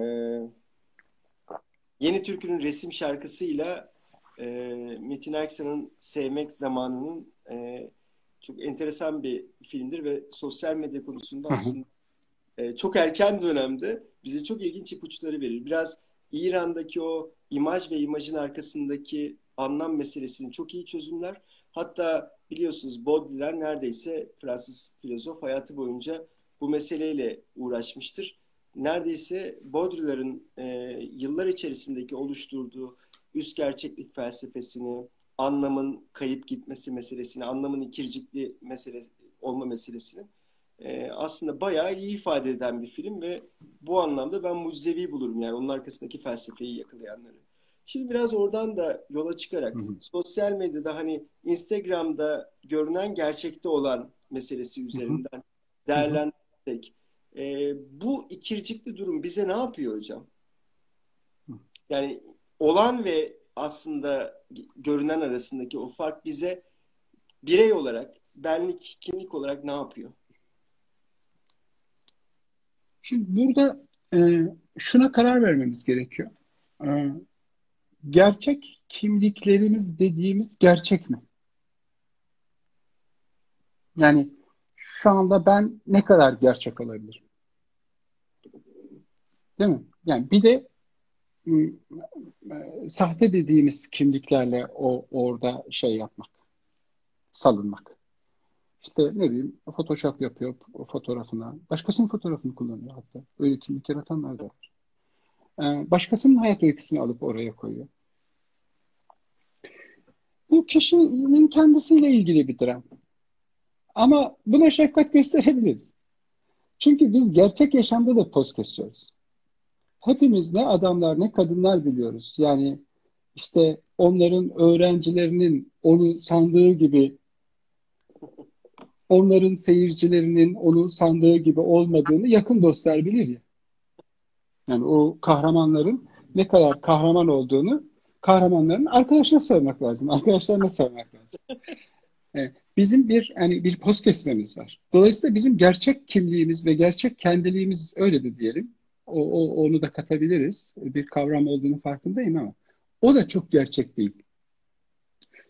Speaker 1: Yeni Türkü'nün resim şarkısıyla e, Metin Erksan'ın Sevmek Zamanı'nın e, çok enteresan bir filmdir ve sosyal medya konusunda aslında e, çok erken dönemde bize çok ilginç ipuçları verir. Biraz İran'daki o imaj ve imajın arkasındaki anlam meselesini çok iyi çözümler. Hatta biliyorsunuz Baudelaire neredeyse Fransız filozof hayatı boyunca bu meseleyle uğraşmıştır. Neredeyse Baudelaire'ın e, yıllar içerisindeki oluşturduğu üst gerçeklik felsefesini, anlamın kayıp gitmesi meselesini, anlamın ikircikli meselesi, olma meselesini e, aslında bayağı iyi ifade eden bir film ve bu anlamda ben mucizevi bulurum yani onun arkasındaki felsefeyi yakalayanları. Şimdi biraz oradan da yola çıkarak hı hı. sosyal medyada hani Instagram'da görünen gerçekte olan meselesi üzerinden değerlendirsek e, bu ikircikli durum bize ne yapıyor hocam? Yani olan ve aslında görünen arasındaki o fark bize birey olarak, benlik, kimlik olarak ne yapıyor?
Speaker 2: Şimdi burada e, şuna karar vermemiz gerekiyor. E, gerçek kimliklerimiz dediğimiz gerçek mi? Yani şu anda ben ne kadar gerçek olabilirim? Değil mi? Yani bir de ıı, sahte dediğimiz kimliklerle o orada şey yapmak, salınmak. İşte ne bileyim Photoshop yapıyor fotoğrafına. Başkasının fotoğrafını kullanıyor hatta. Öyle kimlik yaratanlar da var. Ee, başkasının hayat öyküsünü alıp oraya koyuyor. Bu kişinin kendisiyle ilgili bir dram. Ama buna şefkat gösterebiliriz. Çünkü biz gerçek yaşamda da poz kesiyoruz. Hepimiz ne adamlar ne kadınlar biliyoruz. Yani işte onların öğrencilerinin onu sandığı gibi onların seyircilerinin onu sandığı gibi olmadığını yakın dostlar bilir ya. Yani o kahramanların ne kadar kahraman olduğunu kahramanların arkadaşına sormak lazım. Arkadaşlarına sormak lazım. bizim bir hani bir poz kesmemiz var. Dolayısıyla bizim gerçek kimliğimiz ve gerçek kendiliğimiz öyle de diyelim. O, o, onu da katabiliriz. Bir kavram olduğunu farkındayım ama o da çok gerçek değil.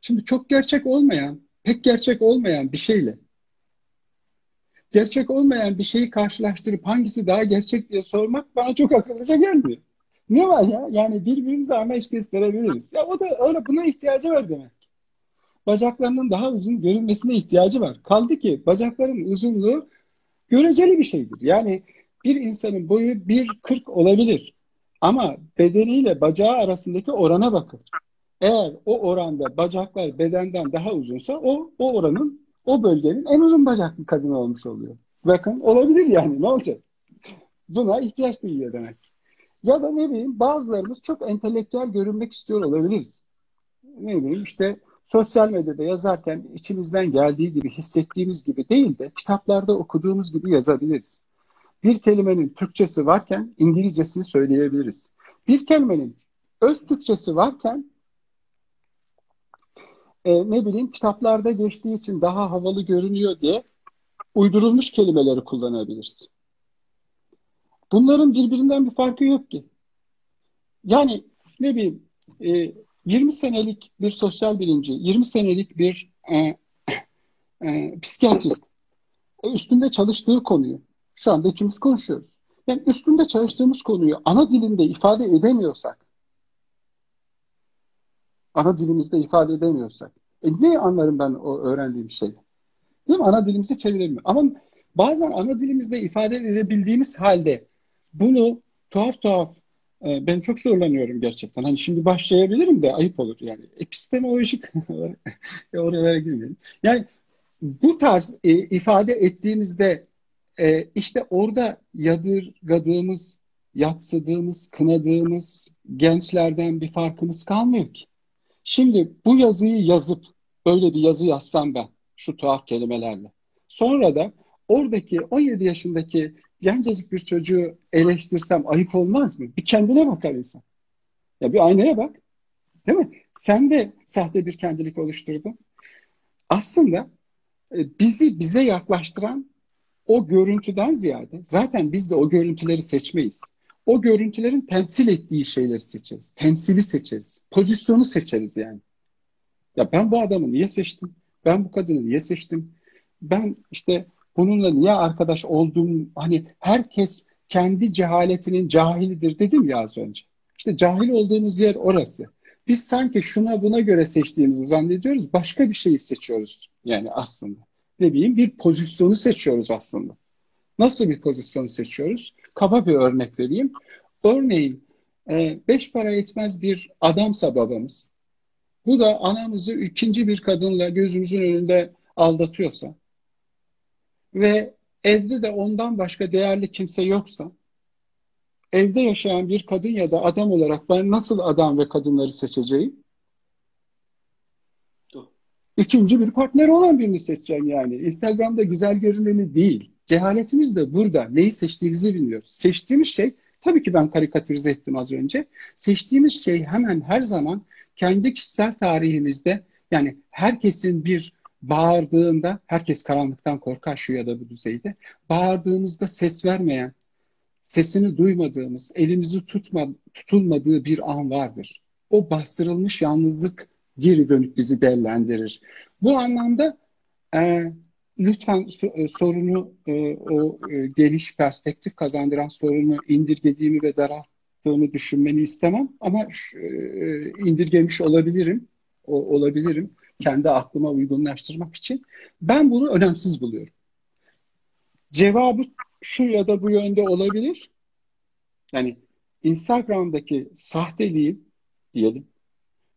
Speaker 2: Şimdi çok gerçek olmayan, pek gerçek olmayan bir şeyle gerçek olmayan bir şeyi karşılaştırıp hangisi daha gerçek diye sormak bana çok akıllıca gelmiyor. Ne var ya? Yani birbirimize anlayış gösterebiliriz. Ya o da öyle buna ihtiyacı var demek. Bacaklarının daha uzun görünmesine ihtiyacı var. Kaldı ki bacakların uzunluğu göreceli bir şeydir. Yani bir insanın boyu 1.40 olabilir. Ama bedeniyle bacağı arasındaki orana bakın. Eğer o oranda bacaklar bedenden daha uzunsa o o oranın o bölgenin en uzun bacaklı kadın olmuş oluyor. Bakın olabilir yani ne olacak? Buna ihtiyaç duyuyor demek. Ya da ne bileyim bazılarımız çok entelektüel görünmek istiyor olabiliriz. Ne bileyim işte sosyal medyada yazarken içimizden geldiği gibi hissettiğimiz gibi değil de kitaplarda okuduğumuz gibi yazabiliriz. Bir kelimenin Türkçesi varken İngilizcesini söyleyebiliriz. Bir kelimenin öz Türkçesi varken e, ne bileyim kitaplarda geçtiği için daha havalı görünüyor diye uydurulmuş kelimeleri kullanabiliriz. Bunların birbirinden bir farkı yok ki. Yani ne bileyim e, 20 senelik bir sosyal bilimci, 20 senelik bir e, e, psikiyatrist e, üstünde çalıştığı konuyu şu anda ikimiz konuşuyoruz. Yani üstünde çalıştığımız konuyu ana dilinde ifade edemiyorsak ana dilimizde ifade edemiyorsak e ne anlarım ben o öğrendiğim şey? Değil mi? Ana dilimize çeviremiyor. Ama bazen ana dilimizde ifade edebildiğimiz halde bunu tuhaf tuhaf e, ben çok zorlanıyorum gerçekten. Hani şimdi başlayabilirim de ayıp olur yani. Epistemolojik oralara girmeyelim. Yani bu tarz e, ifade ettiğimizde e, işte orada yadırgadığımız, yatsıdığımız, kınadığımız gençlerden bir farkımız kalmıyor ki. Şimdi bu yazıyı yazıp böyle bir yazı yazsam ben şu tuhaf kelimelerle. Sonra da oradaki 17 yaşındaki gencecik bir çocuğu eleştirsem ayıp olmaz mı? Bir kendine bakar insan. Ya bir aynaya bak. Değil mi? Sen de sahte bir kendilik oluşturdun. Aslında e, bizi bize yaklaştıran o görüntüden ziyade zaten biz de o görüntüleri seçmeyiz. O görüntülerin temsil ettiği şeyleri seçeriz. Temsili seçeriz. Pozisyonu seçeriz yani. Ya ben bu adamı niye seçtim? Ben bu kadını niye seçtim? Ben işte bununla niye arkadaş oldum? Hani herkes kendi cehaletinin cahilidir dedim ya az önce. İşte cahil olduğumuz yer orası. Biz sanki şuna buna göre seçtiğimizi zannediyoruz. Başka bir şeyi seçiyoruz yani aslında. Ne bileyim bir pozisyonu seçiyoruz aslında. Nasıl bir pozisyonu seçiyoruz? Kaba bir örnek vereyim. Örneğin e, beş para etmez bir adamsa babamız. Bu da anamızı ikinci bir kadınla gözümüzün önünde aldatıyorsa ve evde de ondan başka değerli kimse yoksa evde yaşayan bir kadın ya da adam olarak ben nasıl adam ve kadınları seçeceğim? İkinci bir partner olan birini seçeceğim yani. Instagram'da güzel görüneni değil. Cehaletimiz de burada. Neyi seçtiğimizi bilmiyoruz. Seçtiğimiz şey, tabii ki ben karikatürize ettim az önce. Seçtiğimiz şey hemen her zaman kendi kişisel tarihimizde yani herkesin bir bağırdığında, herkes karanlıktan korkar şu ya da bu düzeyde. Bağırdığımızda ses vermeyen, sesini duymadığımız, elimizi tutma, tutulmadığı bir an vardır. O bastırılmış yalnızlık geri dönüp bizi değerlendirir. Bu anlamda e, lütfen e, sorunu e, o e, geniş perspektif kazandıran sorunu indirgediğimi ve daralttığımı düşünmeni istemem ama indirgemiş olabilirim. Olabilirim kendi aklıma uygunlaştırmak için. Ben bunu önemsiz buluyorum. Cevabı şu ya da bu yönde olabilir. Yani Instagram'daki sahteliğin diyelim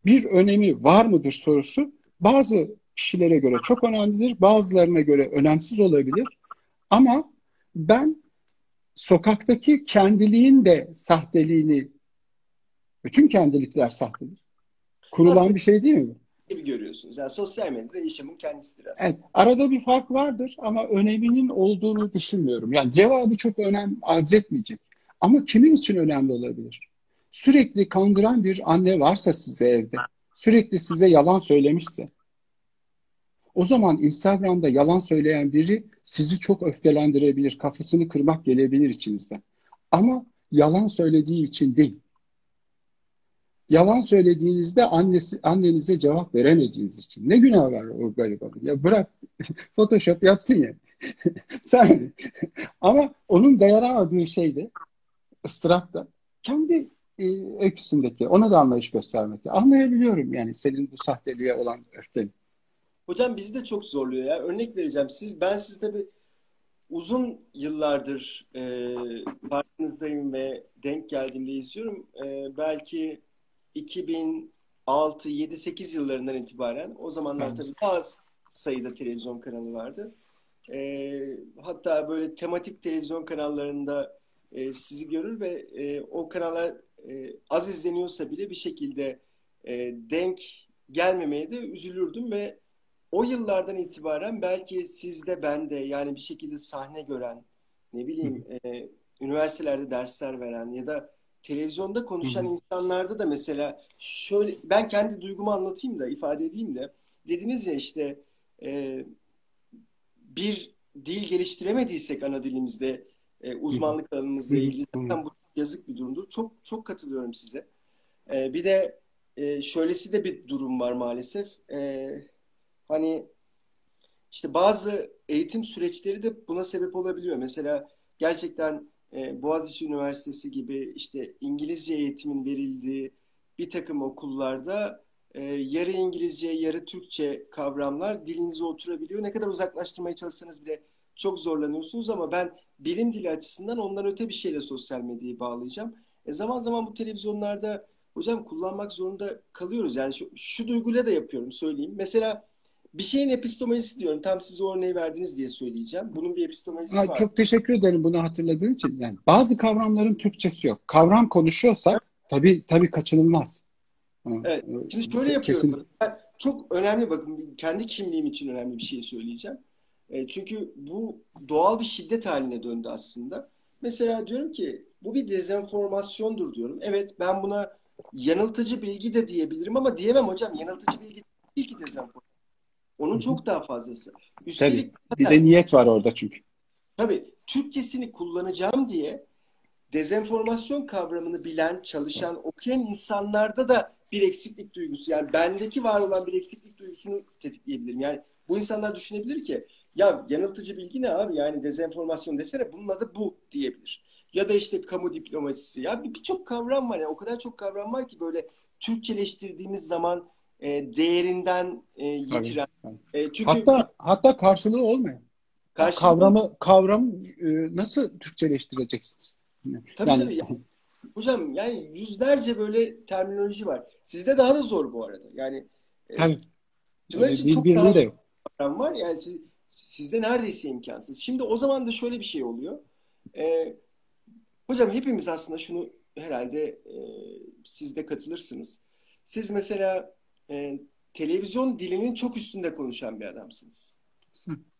Speaker 2: bir önemi var mıdır sorusu bazı kişilere göre çok önemlidir, bazılarına göre önemsiz olabilir. Ama ben sokaktaki kendiliğin de sahteliğini, bütün kendilikler sahtedir. Kurulan Aslında bir şey değil mi?
Speaker 1: gibi görüyorsunuz. Yani sosyal medyada yaşamın kendisidir aslında.
Speaker 2: Evet, arada bir fark vardır ama öneminin olduğunu düşünmüyorum. Yani cevabı çok önem arz etmeyecek. Ama kimin için önemli olabilir? Sürekli kandıran bir anne varsa size evde, sürekli size yalan söylemişse, o zaman Instagram'da yalan söyleyen biri sizi çok öfkelendirebilir, kafasını kırmak gelebilir içinizden. Ama yalan söylediği için değil. Yalan söylediğinizde annesi, annenize cevap veremediğiniz için. Ne günah var o garibanın? Ya bırak Photoshop yapsın ya. Sen. Ama onun dayanamadığı şey de ıstırap da kendi e, öyküsündeki. Ona da anlayış göstermek. Anlayabiliyorum yani senin bu sahteliğe olan öfkeni.
Speaker 1: Hocam bizi de çok zorluyor ya. Örnek vereceğim. Siz, ben sizi tabii uzun yıllardır e, parkınızdayım ve denk geldiğimde izliyorum. E, belki 2006, 7, 8 yıllarından itibaren o zamanlar tabii daha sayıda televizyon kanalı vardı. E, hatta böyle tematik televizyon kanallarında e, sizi görür ve e, o kanala e, az izleniyorsa bile bir şekilde e, denk gelmemeye de üzülürdüm ve o yıllardan itibaren belki sizde ben de yani bir şekilde sahne gören ne bileyim e, üniversitelerde dersler veren ya da televizyonda konuşan hı insanlarda da mesela şöyle ben kendi duygumu anlatayım da ifade edeyim de dediniz ya işte e, bir dil geliştiremediysek ana dilimizde e, uzmanlık alanımızla ilgili zaten bu yazık bir durumdur. Çok çok katılıyorum size. E, bir de e, şöylesi de bir durum var maalesef. E, hani işte bazı eğitim süreçleri de buna sebep olabiliyor. Mesela gerçekten e, Boğaziçi Üniversitesi gibi işte İngilizce eğitimin verildiği bir takım okullarda e, yarı İngilizce, yarı Türkçe kavramlar dilinize oturabiliyor. Ne kadar uzaklaştırmaya çalışsanız bile çok zorlanıyorsunuz ama ben bilim dili açısından ondan öte bir şeyle sosyal medyayı bağlayacağım. E zaman zaman bu televizyonlarda hocam kullanmak zorunda kalıyoruz. Yani şu, şu duyguyla da yapıyorum söyleyeyim. Mesela bir şeyin epistemolojisi diyorum. Tam size örneği verdiniz diye söyleyeceğim. Bunun bir epistemolojisi
Speaker 2: Ha,
Speaker 1: var.
Speaker 2: çok teşekkür ederim bunu hatırladığın için. Yani bazı kavramların Türkçesi yok. Kavram konuşuyorsak tabii tabii kaçınılmaz.
Speaker 1: Evet.
Speaker 2: e,
Speaker 1: Şimdi şöyle yapıyorum. Ben çok önemli bakın kendi kimliğim için önemli bir şey söyleyeceğim. E, çünkü bu doğal bir şiddet haline döndü aslında. Mesela diyorum ki bu bir dezenformasyondur diyorum. Evet ben buna yanıltıcı bilgi de diyebilirim ama diyemem hocam. Yanıltıcı bilgi değil ki dezenformasyon. Onun çok daha fazlası.
Speaker 2: Tabii.
Speaker 1: Üstelik
Speaker 2: Bir
Speaker 1: zaten
Speaker 2: de niyet var orada çünkü.
Speaker 1: tabii Türkçesini kullanacağım diye dezenformasyon kavramını bilen, çalışan, okuyan insanlarda da bir eksiklik duygusu. Yani bendeki var olan bir eksiklik duygusunu tetikleyebilirim. Yani bu insanlar düşünebilir ki ya yanıltıcı bilgi ne abi? Yani dezenformasyon desene bunun adı bu diyebilir. Ya da işte kamu diplomasisi. Ya bir- birçok kavram var ya. O kadar çok kavram var ki böyle Türkçeleştirdiğimiz zaman e, değerinden e, yitiren.
Speaker 2: tabii.
Speaker 1: E, çünkü
Speaker 2: Hatta hatta karşılığı olmayan.
Speaker 1: karşılıklı
Speaker 2: Kavramı kavram e, nasıl Türkçeleştireceksiniz?
Speaker 1: Tabii
Speaker 2: Yani
Speaker 1: tabii. Ya, hocam yani yüzlerce böyle terminoloji var. Sizde daha da zor bu arada. Yani e,
Speaker 2: tabii.
Speaker 1: İçin
Speaker 2: bir
Speaker 1: çok
Speaker 2: birliği
Speaker 1: daha zor kavram var. Yani siz, sizde neredeyse imkansız. Şimdi o zaman da şöyle bir şey oluyor. E, hocam hepimiz aslında şunu herhalde e, siz de katılırsınız. Siz mesela e, televizyon dilinin çok üstünde konuşan bir adamsınız.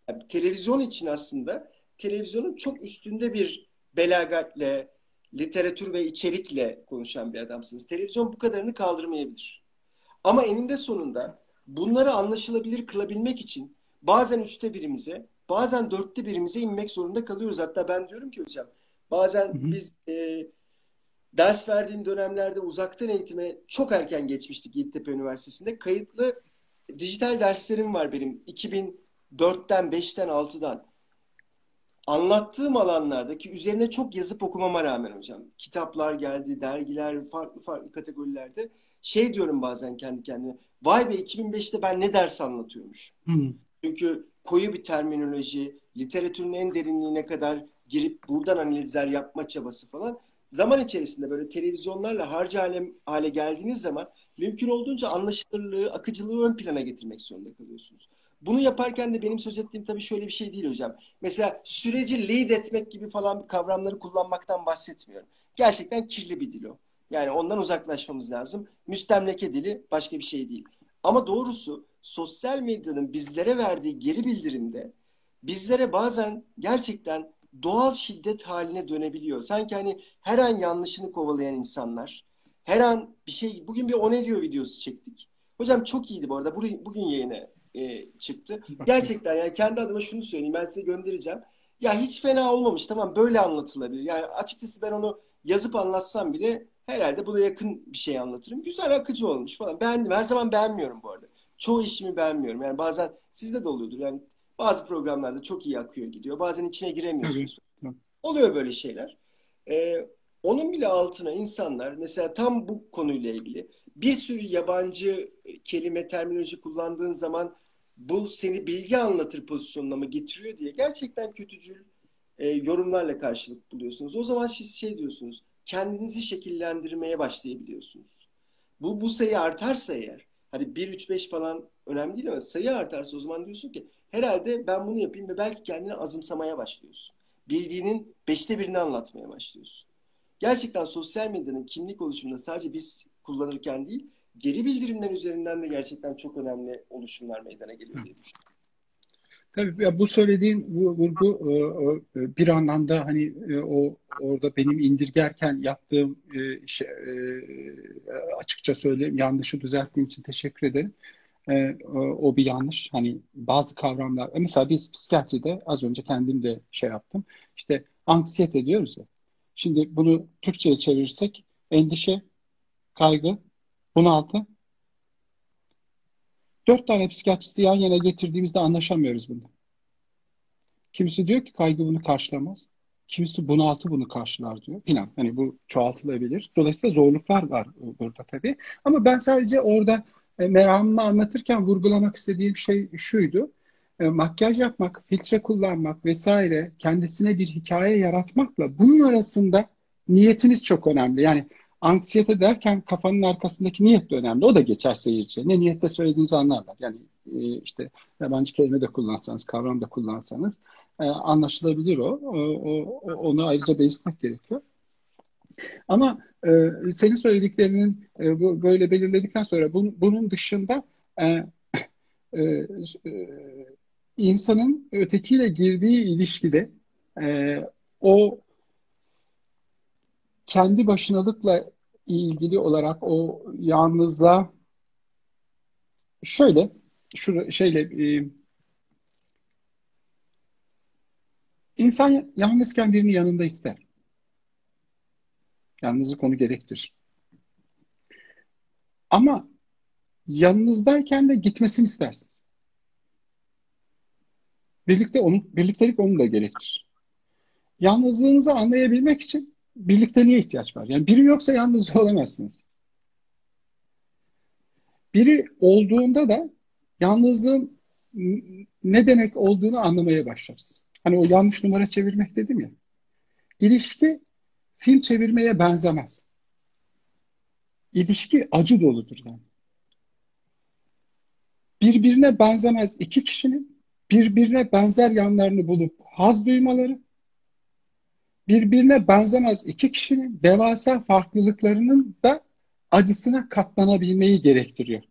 Speaker 1: Yani televizyon için aslında televizyonun çok üstünde bir belagatle, literatür ve içerikle konuşan bir adamsınız. Televizyon bu kadarını kaldırmayabilir. Ama eninde sonunda bunları anlaşılabilir kılabilmek için bazen üçte birimize, bazen dörtte birimize inmek zorunda kalıyoruz. Hatta ben diyorum ki hocam, bazen
Speaker 2: Hı hı.
Speaker 1: biz e, ders verdiğim dönemlerde uzaktan eğitime çok erken geçmiştik Yeditepe Üniversitesi'nde. Kayıtlı dijital derslerim var benim 2004'ten, 5'ten, 6'dan. Anlattığım alanlardaki üzerine çok yazıp okumama rağmen hocam. Kitaplar geldi, dergiler farklı farklı kategorilerde. Şey diyorum bazen kendi kendime. Vay be 2005'te ben ne ders anlatıyormuş.
Speaker 2: Hı.
Speaker 1: Çünkü koyu bir terminoloji, literatürün en derinliğine kadar girip buradan analizler yapma çabası falan. Zaman içerisinde böyle televizyonlarla harcı hale, hale geldiğiniz zaman mümkün olduğunca anlaşılırlığı, akıcılığı ön plana getirmek zorunda kalıyorsunuz. Bunu yaparken de benim söz ettiğim tabii şöyle bir şey değil hocam. Mesela süreci lead etmek gibi falan kavramları kullanmaktan bahsetmiyorum. Gerçekten kirli bir dil o. Yani ondan uzaklaşmamız lazım. Müstemleke dili başka bir şey değil. Ama doğrusu sosyal medyanın bizlere verdiği geri bildirimde bizlere bazen gerçekten doğal şiddet haline dönebiliyor. Sanki hani her an yanlışını kovalayan insanlar, her an bir şey, bugün bir o ne diyor videosu çektik. Hocam çok iyiydi bu arada. Bugün, yayına e, çıktı. Gerçekten yani kendi adıma şunu söyleyeyim. Ben size göndereceğim. Ya hiç fena olmamış. Tamam böyle anlatılabilir. Yani açıkçası ben onu yazıp anlatsam bile herhalde buna yakın bir şey anlatırım. Güzel akıcı olmuş falan. Beğendim. Her zaman beğenmiyorum bu arada. Çoğu işimi beğenmiyorum. Yani bazen sizde de oluyordur. Yani bazı programlarda çok iyi akıyor gidiyor. Bazen içine giremiyorsunuz.
Speaker 2: Tabii.
Speaker 1: Oluyor böyle şeyler. Ee, onun bile altına insanlar mesela tam bu konuyla ilgili bir sürü yabancı kelime, terminoloji kullandığın zaman bu seni bilgi anlatır pozisyonuna mı getiriyor diye gerçekten kötücül e, yorumlarla karşılık buluyorsunuz. O zaman siz şey diyorsunuz, kendinizi şekillendirmeye başlayabiliyorsunuz. Bu, bu sayı artarsa eğer, hani 1, 3, 5 falan önemli değil ama sayı artarsa o zaman diyorsun ki herhalde ben bunu yapayım ve belki kendini azımsamaya başlıyorsun. Bildiğinin beşte birini anlatmaya başlıyorsun. Gerçekten sosyal medyanın kimlik oluşumunda sadece biz kullanırken değil, geri bildirimler üzerinden de gerçekten çok önemli oluşumlar meydana geliyor diye düşünüyorum.
Speaker 2: Tabii ya bu söylediğin bu vurgu e, e, bir anlamda hani e, o orada benim indirgerken yaptığım şey, açıkça söyleyeyim yanlışı düzelttiğin için teşekkür ederim. O bir yanlış. Hani bazı kavramlar mesela biz psikiyatride az önce kendim de şey yaptım. İşte anksiyete diyoruz ya. Şimdi bunu Türkçe'ye çevirirsek endişe, kaygı, bunaltı. Dört tane psikiyatristi yan yana getirdiğimizde anlaşamıyoruz bunda. Kimisi diyor ki kaygı bunu karşılamaz. Kimisi bunaltı bunu karşılar diyor. Filan. Hani bu çoğaltılabilir. Dolayısıyla zorluklar var burada tabii. Ama ben sadece orada meramımı anlatırken vurgulamak istediğim şey şuydu. Makyaj yapmak, filtre kullanmak vesaire kendisine bir hikaye yaratmakla bunun arasında niyetiniz çok önemli. Yani anksiyete derken kafanın arkasındaki niyet de önemli. O da geçer seyirci. Ne niyette söylediğinizi anlarlar. Yani e, işte yabancı kelime de kullansanız, kavram da kullansanız e, anlaşılabilir o. o, o onu ayrıca belirtmek gerekiyor. Ama e, senin söylediklerinin e, bu, böyle belirledikten sonra bunun, bunun dışında e, e, e, insanın ötekiyle girdiği ilişkide e, o kendi başınalıkla ilgili olarak o yalnızlığa şöyle şu şeyle e, insan yalnızken birini yanında ister. Yalnızlık onu gerektirir. Ama yanınızdayken de gitmesini istersiniz. Birlikte onu, birliktelik onu da gerektirir. Yalnızlığınızı anlayabilmek için birlikteliğe ihtiyaç var. Yani biri yoksa yalnız olamazsınız. Biri olduğunda da yalnızlığın ne demek olduğunu anlamaya başlarız. Hani o yanlış numara çevirmek dedim ya. İlişki film çevirmeye benzemez. İlişki acı doludur yani. Birbirine benzemez iki kişinin birbirine benzer yanlarını bulup haz duymaları, birbirine benzemez iki kişinin devasa farklılıklarının da acısına katlanabilmeyi gerektiriyor.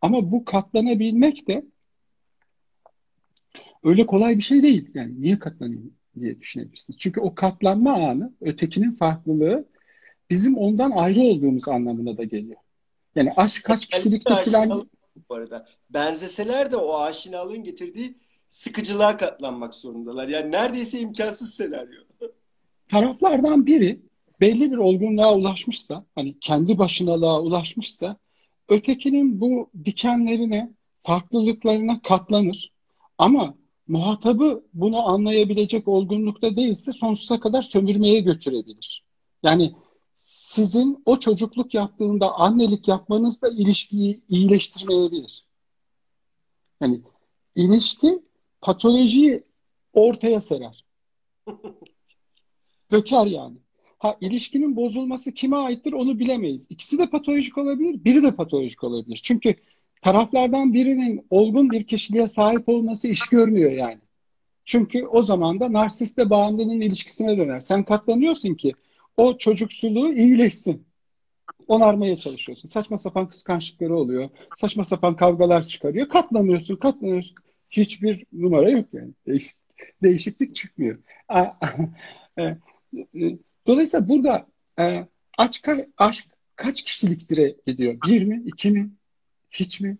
Speaker 2: Ama bu katlanabilmek de öyle kolay bir şey değil. Yani niye katlanayım diye düşünebilirsiniz. Çünkü o katlanma anı, ötekinin farklılığı bizim ondan ayrı olduğumuz anlamına da geliyor. Yani aşk kaç kişiliktir falan...
Speaker 1: Bu arada benzeseler de o aşinalığın getirdiği sıkıcılığa katlanmak zorundalar. Yani neredeyse imkansız senaryo.
Speaker 2: Taraflardan biri belli bir olgunluğa ulaşmışsa, hani kendi başınalığa ulaşmışsa, ötekinin bu dikenlerine, farklılıklarına katlanır. Ama muhatabı bunu anlayabilecek olgunlukta değilse sonsuza kadar sömürmeye götürebilir. Yani sizin o çocukluk yaptığında annelik yapmanızla ilişkiyi iyileştirmeyebilir. Yani ilişki patolojiyi ortaya serer. Döker yani. Ha ilişkinin bozulması kime aittir onu bilemeyiz. İkisi de patolojik olabilir, biri de patolojik olabilir. Çünkü taraflardan birinin olgun bir kişiliğe sahip olması iş görmüyor yani. Çünkü o zaman da narsiste bağımlının ilişkisine döner. Sen katlanıyorsun ki o çocuksuluğu iyileşsin. Onarmaya çalışıyorsun. Saçma sapan kıskançlıkları oluyor. Saçma sapan kavgalar çıkarıyor. Katlanıyorsun, katlanıyorsun. Hiçbir numara yok yani. Değişik, değişiklik çıkmıyor. E, e, dolayısıyla burada e, aşk, aşk kaç kişiliktire gidiyor? Bir mi? iki mi? Hiç mi?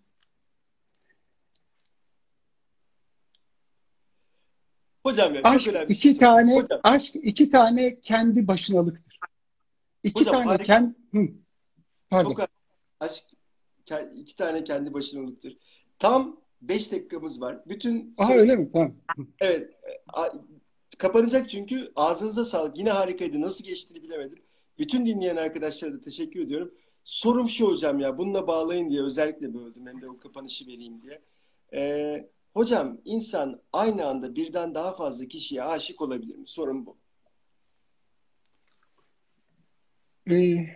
Speaker 1: Hocam ya
Speaker 2: çok aşk önemli. Iki şey. tane Hocam. aşk iki tane kendi başınalıktır. İki Hocam, tane harika. kendi
Speaker 1: Pardon. Çok aşk iki tane kendi başınalıktır. Tam beş dakikamız var. Bütün
Speaker 2: Aha, öyle mi? Tamam.
Speaker 1: Evet. Kapanacak çünkü ağzınıza sağlık. Yine harikaydı. Nasıl geçtiğini bilemedim. Bütün dinleyen arkadaşlara da teşekkür ediyorum. Sorum şu hocam ya bununla bağlayın diye özellikle böldüm hem de o kapanışı vereyim diye. Ee, hocam insan aynı anda birden daha fazla kişiye aşık olabilir mi? Sorun bu.
Speaker 2: Ee,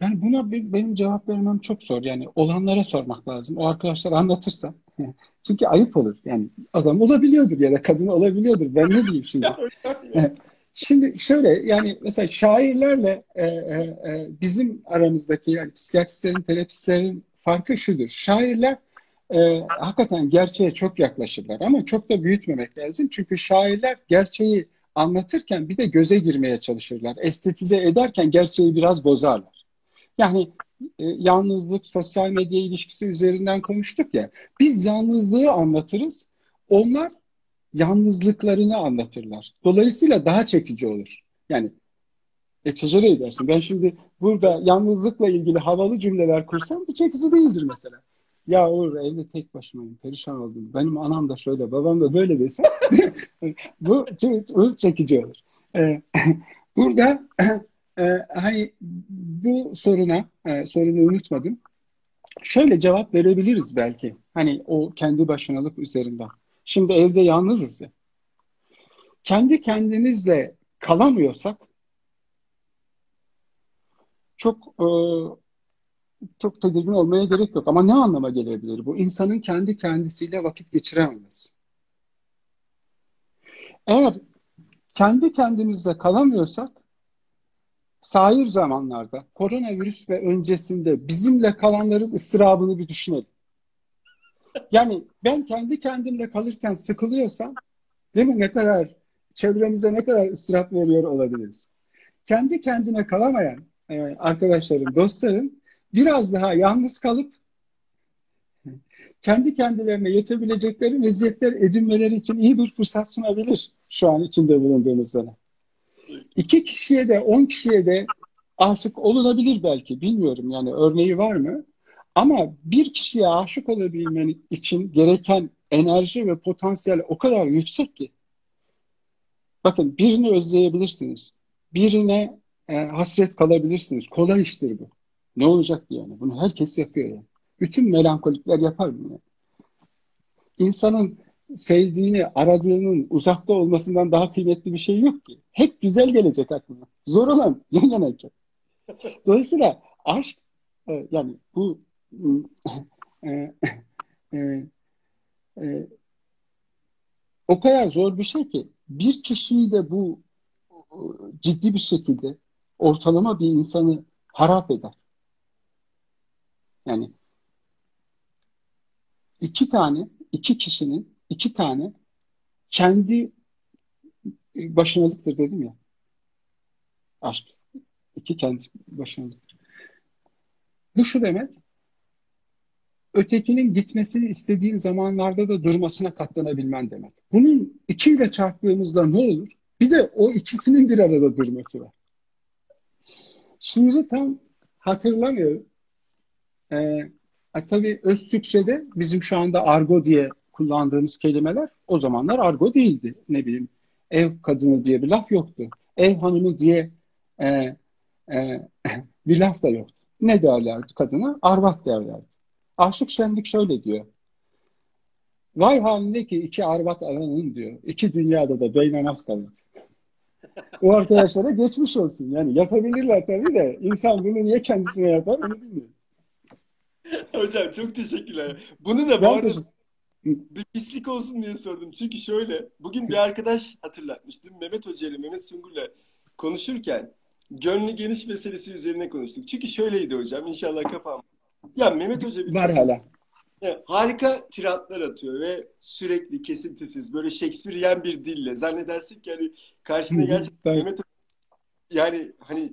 Speaker 2: yani buna benim cevap vermem çok zor. Yani olanlara sormak lazım. O arkadaşlar anlatırsa. Çünkü ayıp olur. Yani adam olabiliyordur ya da kadın olabiliyordur. Ben ne diyeyim şimdi? Şimdi şöyle yani mesela şairlerle e, e, e, bizim aramızdaki yani psikiyatristlerin, terapistlerin farkı şudur. Şairler e, hakikaten gerçeğe çok yaklaşırlar ama çok da büyütmemek lazım. Çünkü şairler gerçeği anlatırken bir de göze girmeye çalışırlar. Estetize ederken gerçeği biraz bozarlar. Yani e, yalnızlık, sosyal medya ilişkisi üzerinden konuştuk ya. Biz yalnızlığı anlatırız. Onlar yalnızlıklarını anlatırlar. Dolayısıyla daha çekici olur. Yani exagere edersin. Ben şimdi burada yalnızlıkla ilgili havalı cümleler kursam bu çekici değildir mesela. Ya Uğur evde tek başımayım, perişan oldum. Benim anam da şöyle, babam da böyle desem bu, bu çekici olur. Ee, burada e, hani bu soruna, e, sorunu unutmadım. Şöyle cevap verebiliriz belki. Hani o kendi başınalık üzerinden. Şimdi evde yalnızız ya. Kendi kendimizle kalamıyorsak çok e, çok tedirgin olmaya gerek yok. Ama ne anlama gelebilir bu? İnsanın kendi kendisiyle vakit geçirememesi. Eğer kendi kendimizde kalamıyorsak sahir zamanlarda koronavirüs ve öncesinde bizimle kalanların ıstırabını bir düşünelim. Yani ben kendi kendimle kalırken sıkılıyorsam değil mi ne kadar çevremize ne kadar ıstırap veriyor olabiliriz. Kendi kendine kalamayan e, arkadaşların, dostların biraz daha yalnız kalıp kendi kendilerine yetebilecekleri meziyetler edinmeleri için iyi bir fırsat sunabilir şu an içinde bulunduğumuz dönem. İki kişiye de on kişiye de aşık olunabilir belki bilmiyorum yani örneği var mı? Ama bir kişiye aşık olabilmen için gereken enerji ve potansiyel o kadar yüksek ki. Bakın birini özleyebilirsiniz. Birine e, hasret kalabilirsiniz. Kolay iştir bu. Ne olacak yani? Bunu herkes yapıyor yani. Bütün melankolikler yapar bunu. İnsanın sevdiğini, aradığının uzakta olmasından daha kıymetli bir şey yok ki. Hep güzel gelecek aklına. Zor olan yan yanayken. Dolayısıyla aşk e, yani bu e, e, e, o kadar zor bir şey ki bir kişiyi de bu ciddi bir şekilde ortalama bir insanı harap eder. Yani iki tane, iki kişinin iki tane kendi başınalıktır dedim ya. Aşk. İki kendi başınalıktır. Bu şu demek, ötekinin gitmesini istediğin zamanlarda da durmasına katlanabilmen demek. Bunun ikiyle çarptığımızda ne olur? Bir de o ikisinin bir arada durması var. Şiiri tam hatırlamıyorum. Ee, tabii öz Türkçe'de bizim şu anda argo diye kullandığımız kelimeler o zamanlar argo değildi. Ne bileyim ev kadını diye bir laf yoktu. Ev hanımı diye e, e, bir laf da yoktu. Ne derlerdi kadına? Arvat derlerdi. Aşık Şenlik şöyle diyor. Vay haline ki iki arvat alanın diyor. İki dünyada da beynamaz kalır. o arkadaşlara geçmiş olsun. Yani yapabilirler tabii de insan bunu niye kendisine yapar onu bilmiyorum.
Speaker 1: Hocam çok teşekkürler. Bunu da bu arada bir pislik olsun diye sordum. Çünkü şöyle, bugün bir arkadaş hatırlatmıştım. Mehmet Hoca ile Mehmet Sungur'la konuşurken gönlü geniş meselesi üzerine konuştuk. Çünkü şöyleydi hocam, inşallah kafam. Ya Mehmet Hoca bir
Speaker 2: Var hala.
Speaker 1: harika tiratlar atıyor ve sürekli kesintisiz böyle Shakespearean bir dille zannedersin ki hani karşında gerçekten Mehmet Hoca yani hani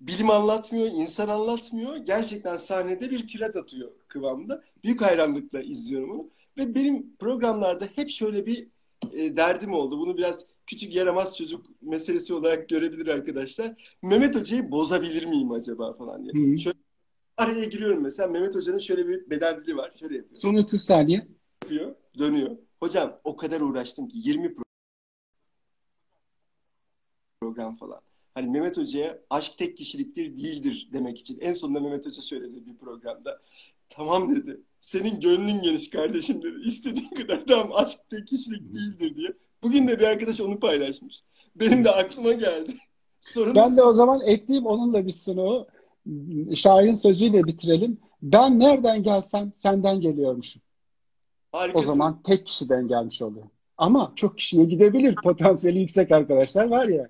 Speaker 1: bilim anlatmıyor, insan anlatmıyor. Gerçekten sahnede bir tirat atıyor kıvamında. Büyük hayranlıkla izliyorum onu. Ve benim programlarda hep şöyle bir e, derdim oldu. Bunu biraz küçük yaramaz çocuk meselesi olarak görebilir arkadaşlar. Mehmet Hoca'yı bozabilir miyim acaba falan diye. Hı. Şöyle araya giriyorum mesela. Mehmet Hoca'nın şöyle bir beden dili var. Şöyle yapıyor.
Speaker 2: Son 30 saniye.
Speaker 1: Yapıyor, dönüyor. Hocam o kadar uğraştım ki 20 program falan. Hani Mehmet Hoca'ya aşk tek kişiliktir değildir demek için. En sonunda Mehmet Hoca söyledi bir programda. Tamam dedi. Senin gönlün geniş kardeşim dedi. İstediğin kadar tamam aşk tek kişilik değildir diye. Bugün de bir arkadaş onu paylaşmış. Benim de aklıma geldi.
Speaker 2: Sorun ben de o zaman ekleyeyim onunla bitsin o. Şairin sözüyle bitirelim. Ben nereden gelsem senden geliyormuşum. Harikasın. O zaman tek kişiden gelmiş oluyor. Ama çok kişiye gidebilir. Potansiyeli yüksek arkadaşlar var ya.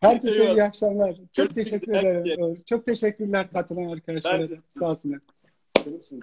Speaker 2: Herkese iyi akşamlar. Çok Görüşmek teşekkür ederim. Çok teşekkürler katılan arkadaşlara. Sağ olsunlar. Görüşürüz.